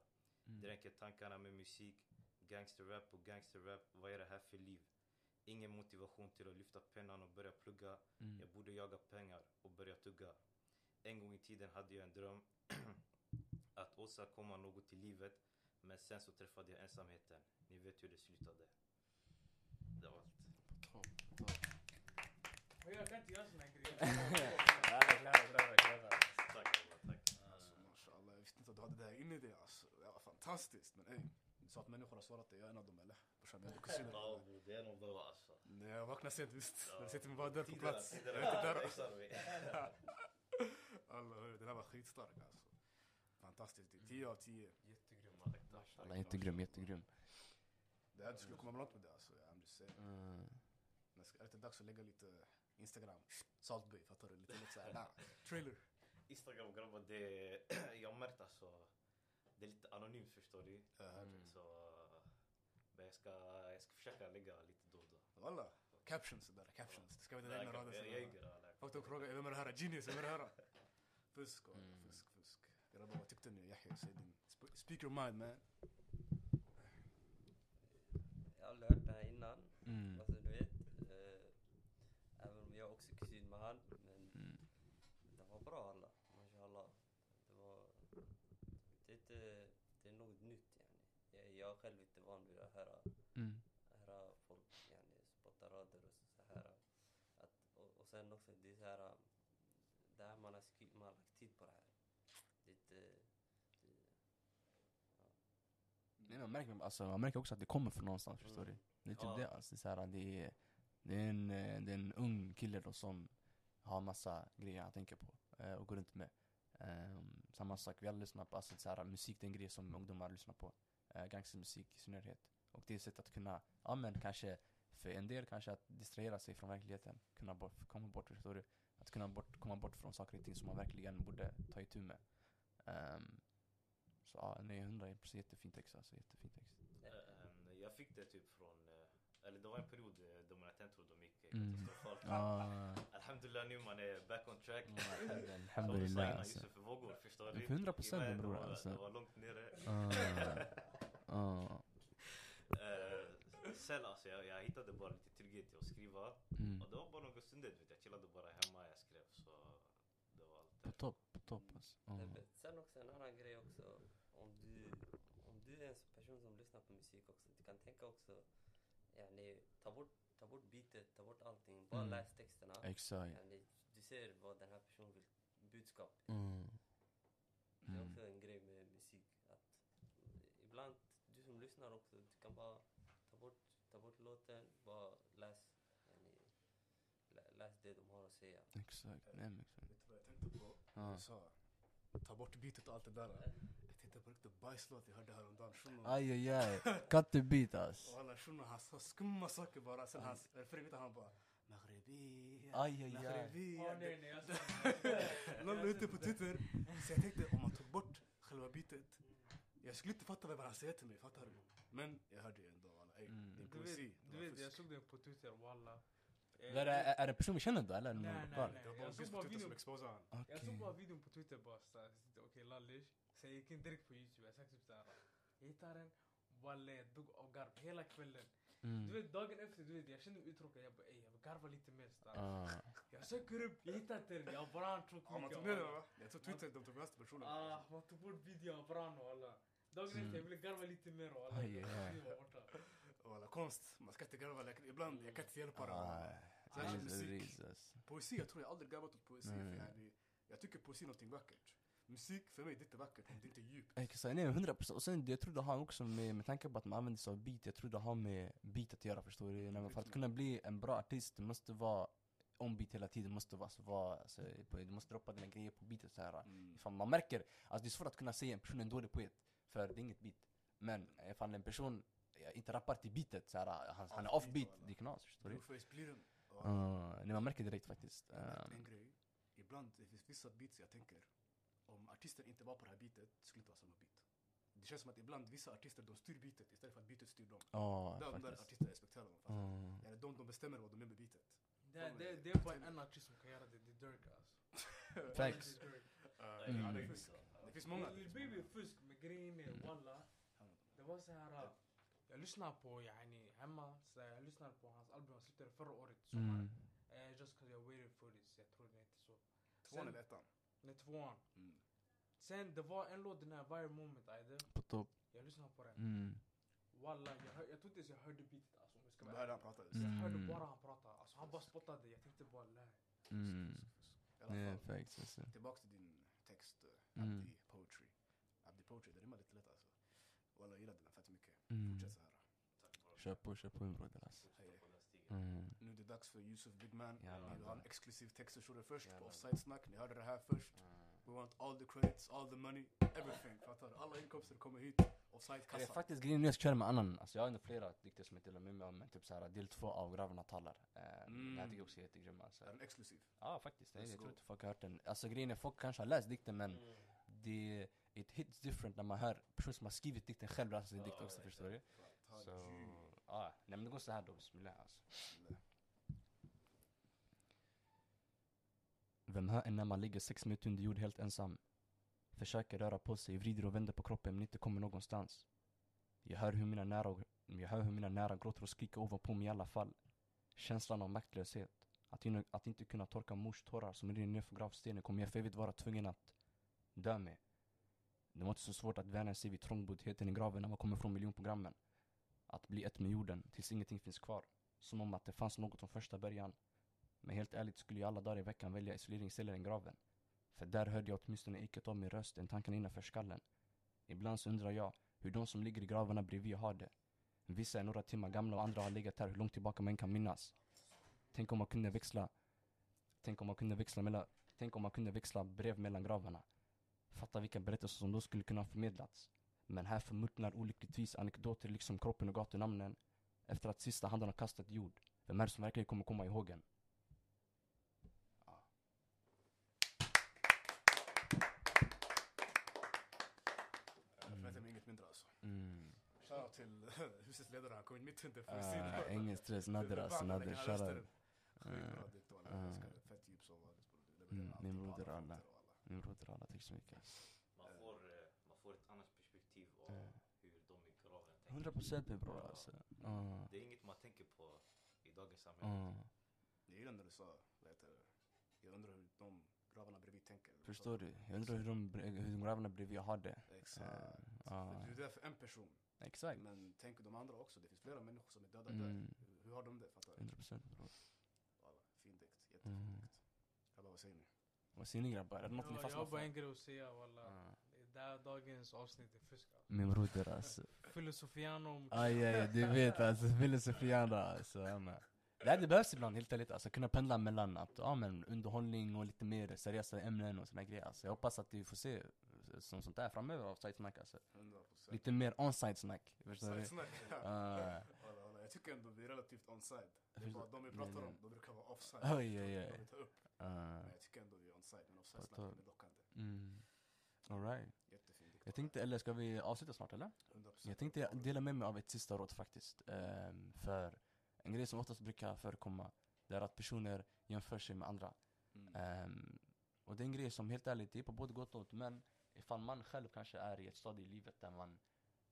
Mm. Dränker tankarna med musik, gangsterrap och gangsterrap. Vad är det här för liv? Ingen motivation till att lyfta pennan och börja plugga. Mm. Jag borde jaga pengar och börja tugga. En gång i tiden hade jag en dröm att åstadkomma något i livet. Men sen så träffade jag ensamheten. Ni vet hur det slutade. Det var allt. Jag kan inte göra såna grejer. Tack tack. Mashallah, jag visste inte att du hade det här inne i dig alltså. Det var fantastiskt. Men ey, du sa att människor har svarat dig. Jag är en av dem eller? Brorsan, vi är ändå kusiner. Ja bror, det är nog bra alltså. Nej, jag vaknade sent visst. Ja. Jag sitter bara där på plats. Jag är inte där. Alla, hör, den här var skitstark alltså. Fantastiskt. Det är 10 av 10. Jättegrym. Alla är jättegrym, jättegrym. Det här, du skulle komma långt med det alltså. I'm just saying. Mm. Men ska- är det inte dags att lägga lite Instagram? Saltby, fattar du? Lite, lite såhär, nah. Trailer. Instagram grabbar, det jag har märkt alltså. Det är lite anonymt förstår du. Mm. Så men jag ska, jag ska försöka lägga lite då och då. Walla. Captions sådär, captions. Det ska vara Nej, dina rader. jag, ljuger alla. Folk frågar, vem är det här? Genius, vem är det här? Fusk, Mm. fusk, fusk. Grabbar, vad tyckte ni? Yahya. Sp- Speak your mind man. Jag har hört det här innan. Mm. Alltså du vet. Eh, även om jag också är kusin med han. Men Mm. det var bra alla. Mashallah. Det var... Det är, inte, det är något nytt yani. Jag, jag är själv inte van vid att höra, Mm. höra folk yani, spotta rader och så här. Att, och, och sen också det är så här. Det här man har, skri- man har lagt tid på det här. Det är inte... Det, Nej, man, märker, alltså, man märker också att det kommer från någonstans, förstår du? Mm. Det är typ Ja. det, alltså, det, är så här, det, är, det, är en, eh, det är en ung kille då som har massa grejer han tänker på eh, och går runt med. Um, samma sak, vi alla lyssnar på, alltså, så här, musik det är en grej som ungdomar lyssnar på. Uh, gangstermusik i synnerhet. Och det är ett sätt att kunna, ja men kanske för en del kanske att distrahera sig från verkligheten. Kunna bort, komma bort, förstår du? Att kunna bort, komma bort från saker och ting som man verkligen borde ta itu med. Ehm, så ja, nej, hundra är jättefin text alltså, jättefin text. Eh, Jag fick det typ från, eh, eller det var en period eh, då mina tändtrådar gick eh, Mm. katastrofalt. Ja, Alhamdulillah nu man är back on track. alhamdulillah alltså. Yusuf vågor förstår du? 100 procent bror det var- alltså. Det var långt nere. Ah, ah, Eh, sen alltså jag, jag hittade bara lite trygghet i att skriva. mm. Och det var bara några stunder vet. Jag chillade bara hemma, jag skrev så det var allt. På topp, på topp alltså. Ah. Nej, Sen också en annan grej också. Du, är en person som lyssnar på musik också. Du kan tänka också. Yani, ta, bort, ta bort beatet, ta bort allting. Bara Mm. läs texterna. Exakt. Yani, du ser vad den här personen vill. Budskap. Mm. Det är Mm. också en grej med musik. Att ibland, du som lyssnar också, du kan bara ta bort, ta bort låten. Bara läs, yani, lä, läs det de har att säga. Exakt, nej men exakt. Vet du vad jag tänkte på? Ja. Du sa, ta bort beatet och allt det där. Jag tänkte på riktigt bajslåt jag hörde häromdagen. Shuno. Aj aj aj, cut the beat ass. Walla shuno, han sa skumma saker bara. Sen hans refräng, vet du, han bara Maghrebi. Aj aj aj. Maghrebi. Sa Någon la ut det på Twitter. Så jag tänkte om man tog bort själva beatet. Jag skulle inte fatta vad han säger till mig, fattar du? Men jag hörde ju ändå, walla, Mm. det är Du poesi. vet, det du vet jag såg den på Twitter walla. Eh, Är det, är det en person vi känner då eller? det Nej, nej, nej. Det Jag såg bara på Twitter som videon. exposade han. Jag såg bara videon på Twitter bara okej lallish. Så jag gick in direkt på youtube, jag sökte typ såhär. Jag hittade den, walla jag dog av garv hela kvällen. Du Mm. vet dagen efter, du vet jag kände mig uttråkad. Jag bara ey jag vill garva lite mer. Ah. Jag söker upp, jag hittar inte den, jag brann tråkigt Ja, man tog ner den va? Jag tror Twitter, de tog vänster personen. Ah, man tog bort videon, jag brann och alla. Dagen Mm. efter jag ville garva lite mer och alla. Var borta. Walla, konst. Man ska inte garva, like, ibland jag kan inte hjälpa det. Ah, Särskilt Jesus, musik. Jesus. Poesi, jag tror jag aldrig garvat åt poesi. Mm. För jag tycker poesi är någonting vackert. Musik för mig det är inte vackert om det inte är djupt. Exakt, nej 100 procent. Och sen jag tror det har också med, med tanke på att man använder sig av beat, jag tror det har med beat att göra förstår du. Nej, för att kunna bli en bra artist, du måste vara on beat hela tiden, måste vara, alltså, vara alltså, du måste droppa dina grejer på beatet så här. Mm. Ifall man märker, alltså det är svårt att kunna säga en person är en dålig poet, för det är inget beat. Men ifall en person eh, inte rappar till beatet, så här, han, han är Off off beat, beat, walla. det är knas förstår du. Uh, nej, man märker direkt faktiskt. Um, en grej. Ibland det finns vissa beats jag tänker, om artisten inte var på det här beatet, det skulle inte vara samma beat. Det känns som att ibland vissa artister de styr beatet istället för att beatet styr dem. Ja, det är de där faktiskt. artisterna respekterar dem. Mm. Eller de, de bestämmer vad de är med beatet. Det, det, det är bara en artist som kan göra det, det är Dirk alltså. Facts. Det. Uh, Mm. ja, det, det finns många. Lil Baby är fusk, men grejen är walla. Det var så här. Jag lyssnade på yani hemma, så jag lyssnade på hans album han släppte förra året, sommaren. Mm. Eh, just cause you're waiting for this, jag tror det heter så. Tvåan eller ettan? Nej, tvåan. Mm. Sen det var en låt, den här Viral Moment, ajde. På topp. Jag lyssnade på den. Mm. Walla, jag, hör, jag trodde inte ens jag hörde beatet alltså, jag ska Du hörde han prata? Så Jag hörde Mm. bara han prata. Alltså han bara spottade, jag tänkte bara lä. Mm. Nej, alltså. tillbaks till din text, uh, Mm. Abdi Poetry. Abdi Poetry, det rimmar lite lätt alltså. Walla, jag gillade den fett mycket. Mm. Fortsätt så här. Tack bror. Kör på, kör på min broder alltså. Stigen. Mm. Nu är det dags för Yusuf Bigman. Ja, vi man. har en exklusiv textsession först Ja, på man. Offside Snack. Ni hörde det här först. We want all the credits, all the money, everything. Fattar du? Alla inkomster kommer hit. Offside Det är faktiskt grejen jag ska köra med annan, alltså jag har ändå flera dikter som jag delar med mig om, men typ såhär del två av Gravarna talar. Eh, Mm. Den här tycker jag också är jättegrym alltså. Är den exklusiv? Ja faktiskt, jag, jag tror inte folk har hört den. Alltså grejen är folk kanske har läst dikten men Mm. det, it hits different när man hör personer som har skrivit dikten själv läsa sin dikt också förstår du? Så ja, nej men det går så här då, bismillah alltså. Vem hör en när man ligger sex minuter under jord helt ensam? Försöker röra på sig, vrider och vänder på kroppen men inte kommer någonstans. Jag hör hur mina nära, och- jag hör hur mina nära gråter och skriker ovanpå mig i alla fall. Känslan av maktlöshet. Att, in, att inte kunna torka mors tårar som rinner ner för gravstenen kommer jag för evigt vara tvungen att dö med. Det var inte så svårt att vänja sig vid trångboddheten i graven när man kommer från miljonprogrammen. Att bli ett med jorden tills ingenting finns kvar. Som om att det fanns något från första början. Men helt ärligt skulle jag alla dagar i veckan välja isoleringsceller än graven. För där hörde jag åtminstone eket av min röst än tanken innanför skallen. Ibland så undrar jag hur de som ligger i gravarna bredvid har det. Vissa är några timmar gamla och andra har legat här hur långt tillbaka man kan minnas. Tänk om man kunde växla Tänk om man kunde växla mellan Tänk om man kunde växla brev mellan gravarna. Fatta vilka berättelser som då skulle kunna ha förmedlats. Men här förmultnar olyckligtvis anekdoter liksom kroppen och gatunamnen efter att sista handen har kastat jord. Vem är det som verkligen kommer komma ihåg en? Ja. Jag förväntar mig inget mindre alltså. Mm. Shoutout till husets ledare, han kom in mitt under Ah, poesin. ingen stress, Nader alltså, Nader, shoutout. dikt walla. Jag älskar det. Fett djup som vanligt. Mm, alla. Min broder alla, tack så mycket. Man får, eh, man får ett annat perspektiv av Mm. hur de i graven tänker. 100 procent min bror alltså. Ah, Det är inget man tänker på i dagens samhälle. ah. Jag gillar när du sa, vad heter det? Jag undrar hur de gravarna bredvid tänker. Förstår du? Jag undrar hur de, hur de gravarna bredvid har det. Exakt. Ah, För Du är där för en person. exakt. Men tänk de andra också. Det finns flera människor som är döda Mm. där. Hur- har de det? Fattar du? 100 procent bror. Walla, Fin dikt. Jättefin Mm. dikt. Grabbar, vad säger ni? Vad säger ni grabbar? Är det något ni Ja, jag fastnar har bara en för? grej att säga walla. Det där dagens avsnitt är fusk alltså. Min broder alltså. Filosofiano. Aj, aj, du vet alltså, filosofiana alltså. Ja. Det, här, det behövs ibland helt ärligt, alltså kunna pendla mellan att, ja men underhållning och lite mer seriösa ämnen och såna grejer. Alltså, jag hoppas att vi får se eh, som sånt där framöver av Sidesnack alltså. 100%. Lite mer on-side snack. Förstår du? Sidesnack. Walla, walla, Jag tycker ändå vi är relativt onside. Det är bara de vi pratar om, de brukar vara offside. Oj, oj, oj. Men jag tycker ändå vi är onside. Men offside På snack tal. är lockande. Mm. Alright. Jättefin dikt. Jag tänkte, eller ska vi avsluta snart eller? 100%. Jag tänkte dela med mig av ett sista råd faktiskt. Ehm, för en grej som oftast brukar förekomma, det är att personer jämför sig med andra. Mm. Ehm, och det är en grej som helt ärligt, det är på både gott och ont. Men ifall man själv kanske är i ett stadie i livet där man,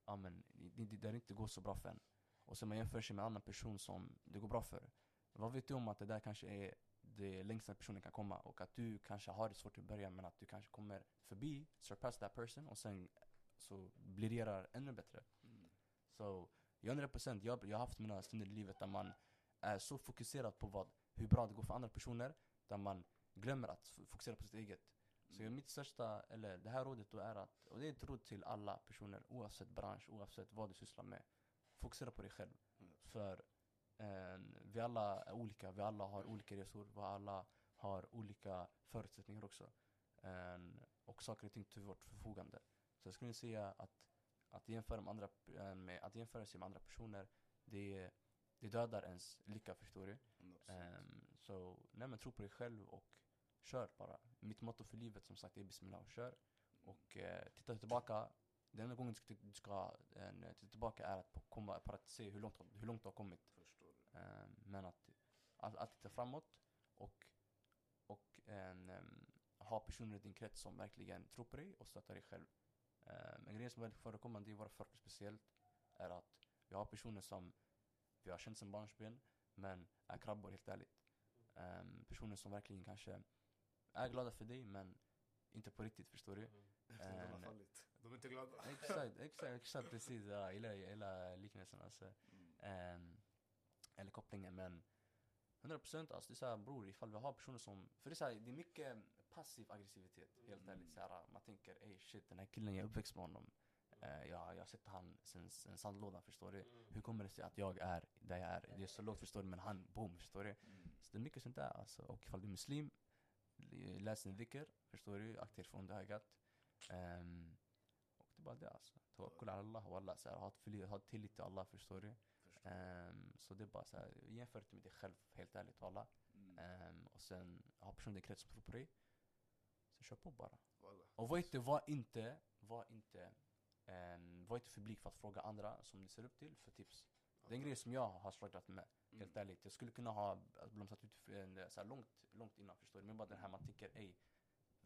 ja men, där det inte går så bra för en. Och så man jämför sig med en annan person som det går bra för. Vad vet du om att det där kanske är det längsta personen kan komma och att du kanske har det svårt i början men att du kanske kommer förbi, surpass that person och sen så blir det ännu bättre. Mm. Så jag 100% jag, jag har haft mina stunder i livet där man är så fokuserad på vad, hur bra det går för andra personer där man glömmer att fokusera på sitt eget. Så Mm. mitt största, eller det här rådet då är att, och det är ett råd till alla personer oavsett bransch, oavsett vad du sysslar med. Fokusera på dig själv. Mm. För vi alla är olika, vi alla har olika resor, vi alla har olika förutsättningar också. Eh, och saker och ting till vårt förfogande. Så jag skulle säga att, att, jämföra med andra, eh, med, att jämföra sig med andra personer, det, det dödar ens lycka förstår du. 100%. Så nej men tro på dig själv och kör bara. Mitt motto för livet som sagt är bismillah och kör. Och eh, titta tillbaka, den enda gången du ska, du ska eh, titta tillbaka är att komma, för att se hur långt, hur långt du har kommit. Ehm, men att, att, att titta framåt och, och en, ehm, ha personer i din krets som verkligen tror på dig och stöttar dig själv. Um, en grej som är väldigt förekommande i våra förorter speciellt är att vi har personer som vi har känt sedan barnsben men är krabbor helt ärligt. Ehm, personer som verkligen kanske är glada för dig men inte på riktigt förstår du. De har fallit. De är inte glada. exakt, exakt, exakt precis. Ja, jag gillar, jag gillar liknelsen alltså. Mm. Men 100% alltså det är såhär bror ifall vi har personer som, för det är, så här, det är mycket passiv aggressivitet helt Mm. ärligt. Så här, man tänker ey shit den här killen jag är uppväxt med honom. Eh, jag, jag har sett han sen, sen sandlådan förstår du. Mm. Hur kommer det sig att jag är där jag är? Det är så lågt förstår du men han boom förstår du. Mm. Så det är mycket sånt där alltså. Och ifall du är muslim, läs din dhikr, förstår du? Akta er från det ögat. Ehm, och det är bara det alltså. Tawakkul Allah och Allah, så här, ha, tillit- ha tillit till Allah förstår du. Ehm, så det är bara så här, jämför inte med dig själv helt ärligt alla. Mm. Ehm, och sen ha din krets som tror på dig. Så kör på bara. Walla. Och var inte, var inte, var inte, ehm, var inte för blyg för att fråga andra som ni ser upp till för tips. Det är en grej som jag har strugglat med. Mm. Helt ärligt. Jag skulle kunna ha alltså, blomstrat ut för så här, långt, långt innan förstår du. Men bara den här man tänker ey,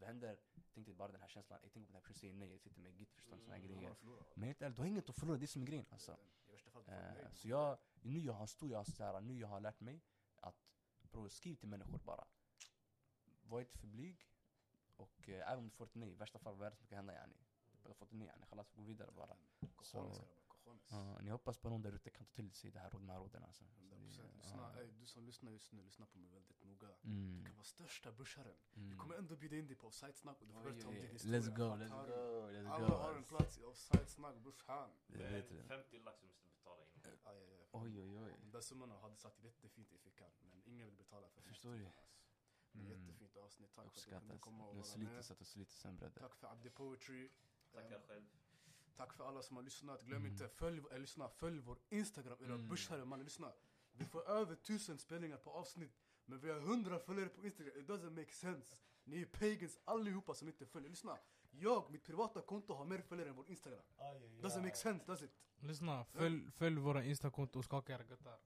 vad händer? Tänk dig bara den här känslan, ey, tänk om den här personen säger nej, jag sitter med git förstår Mm. Har grejer. Men helt ärligt, du har inget att förlora, det är som grejen alltså. Eh, så jag, nu jag har stor, jag har så här, nu jag har lärt mig att bror, skriv till människor bara. Var inte för blyg. Och eh, även om du får ett nej, i värsta fall vad är det som kan hända yani? Du har fått ett nej yani, gå vidare bara. Så- Ja, ni hoppas på någon där ute kan ta till sig det här, de här råden alltså. Så det- 100%. Lyssna, ja. ey, du som lyssnar just nu, lyssna på mig väldigt noga. Mm. Du kan vara största börsaren. Mm. Vi kommer ändå bjuda in dig på offside-snack och du får berätta om din historia. Let's go, let's go, let's Alla go. har en plats i offside-snack brorsan. Det Det är du. 50 lax du måste betala in. Aj, aj, aj. Oj, oj, oj. De där summorna hade satt jättefint i fickan, men ingen vill betala för den Förstår du? alltså. Men Mm. Jättefint avsnitt, tack för att du kunde Uppskattas. komma och vara sliter med. så att du sliter sen bröder. Tack för Abdi Poetry. Tackar Eh, själv. Tack för alla som har lyssnat. Glöm Mm. inte, följ, eller, lyssna, följ vår Instagram, era Mm. börsare mannen. Lyssna. Vi får över tusen spelningar på avsnitt, men vi har hundra följare på Instagram. It doesn't make sense. Ni är pagans allihopa som inte följer. Lyssna. Jag, mitt privata konto har mer följare än vår Instagram. Doesn't make sense, does it? Lyssna, följ, följ våra instakonto och skaka era göttar.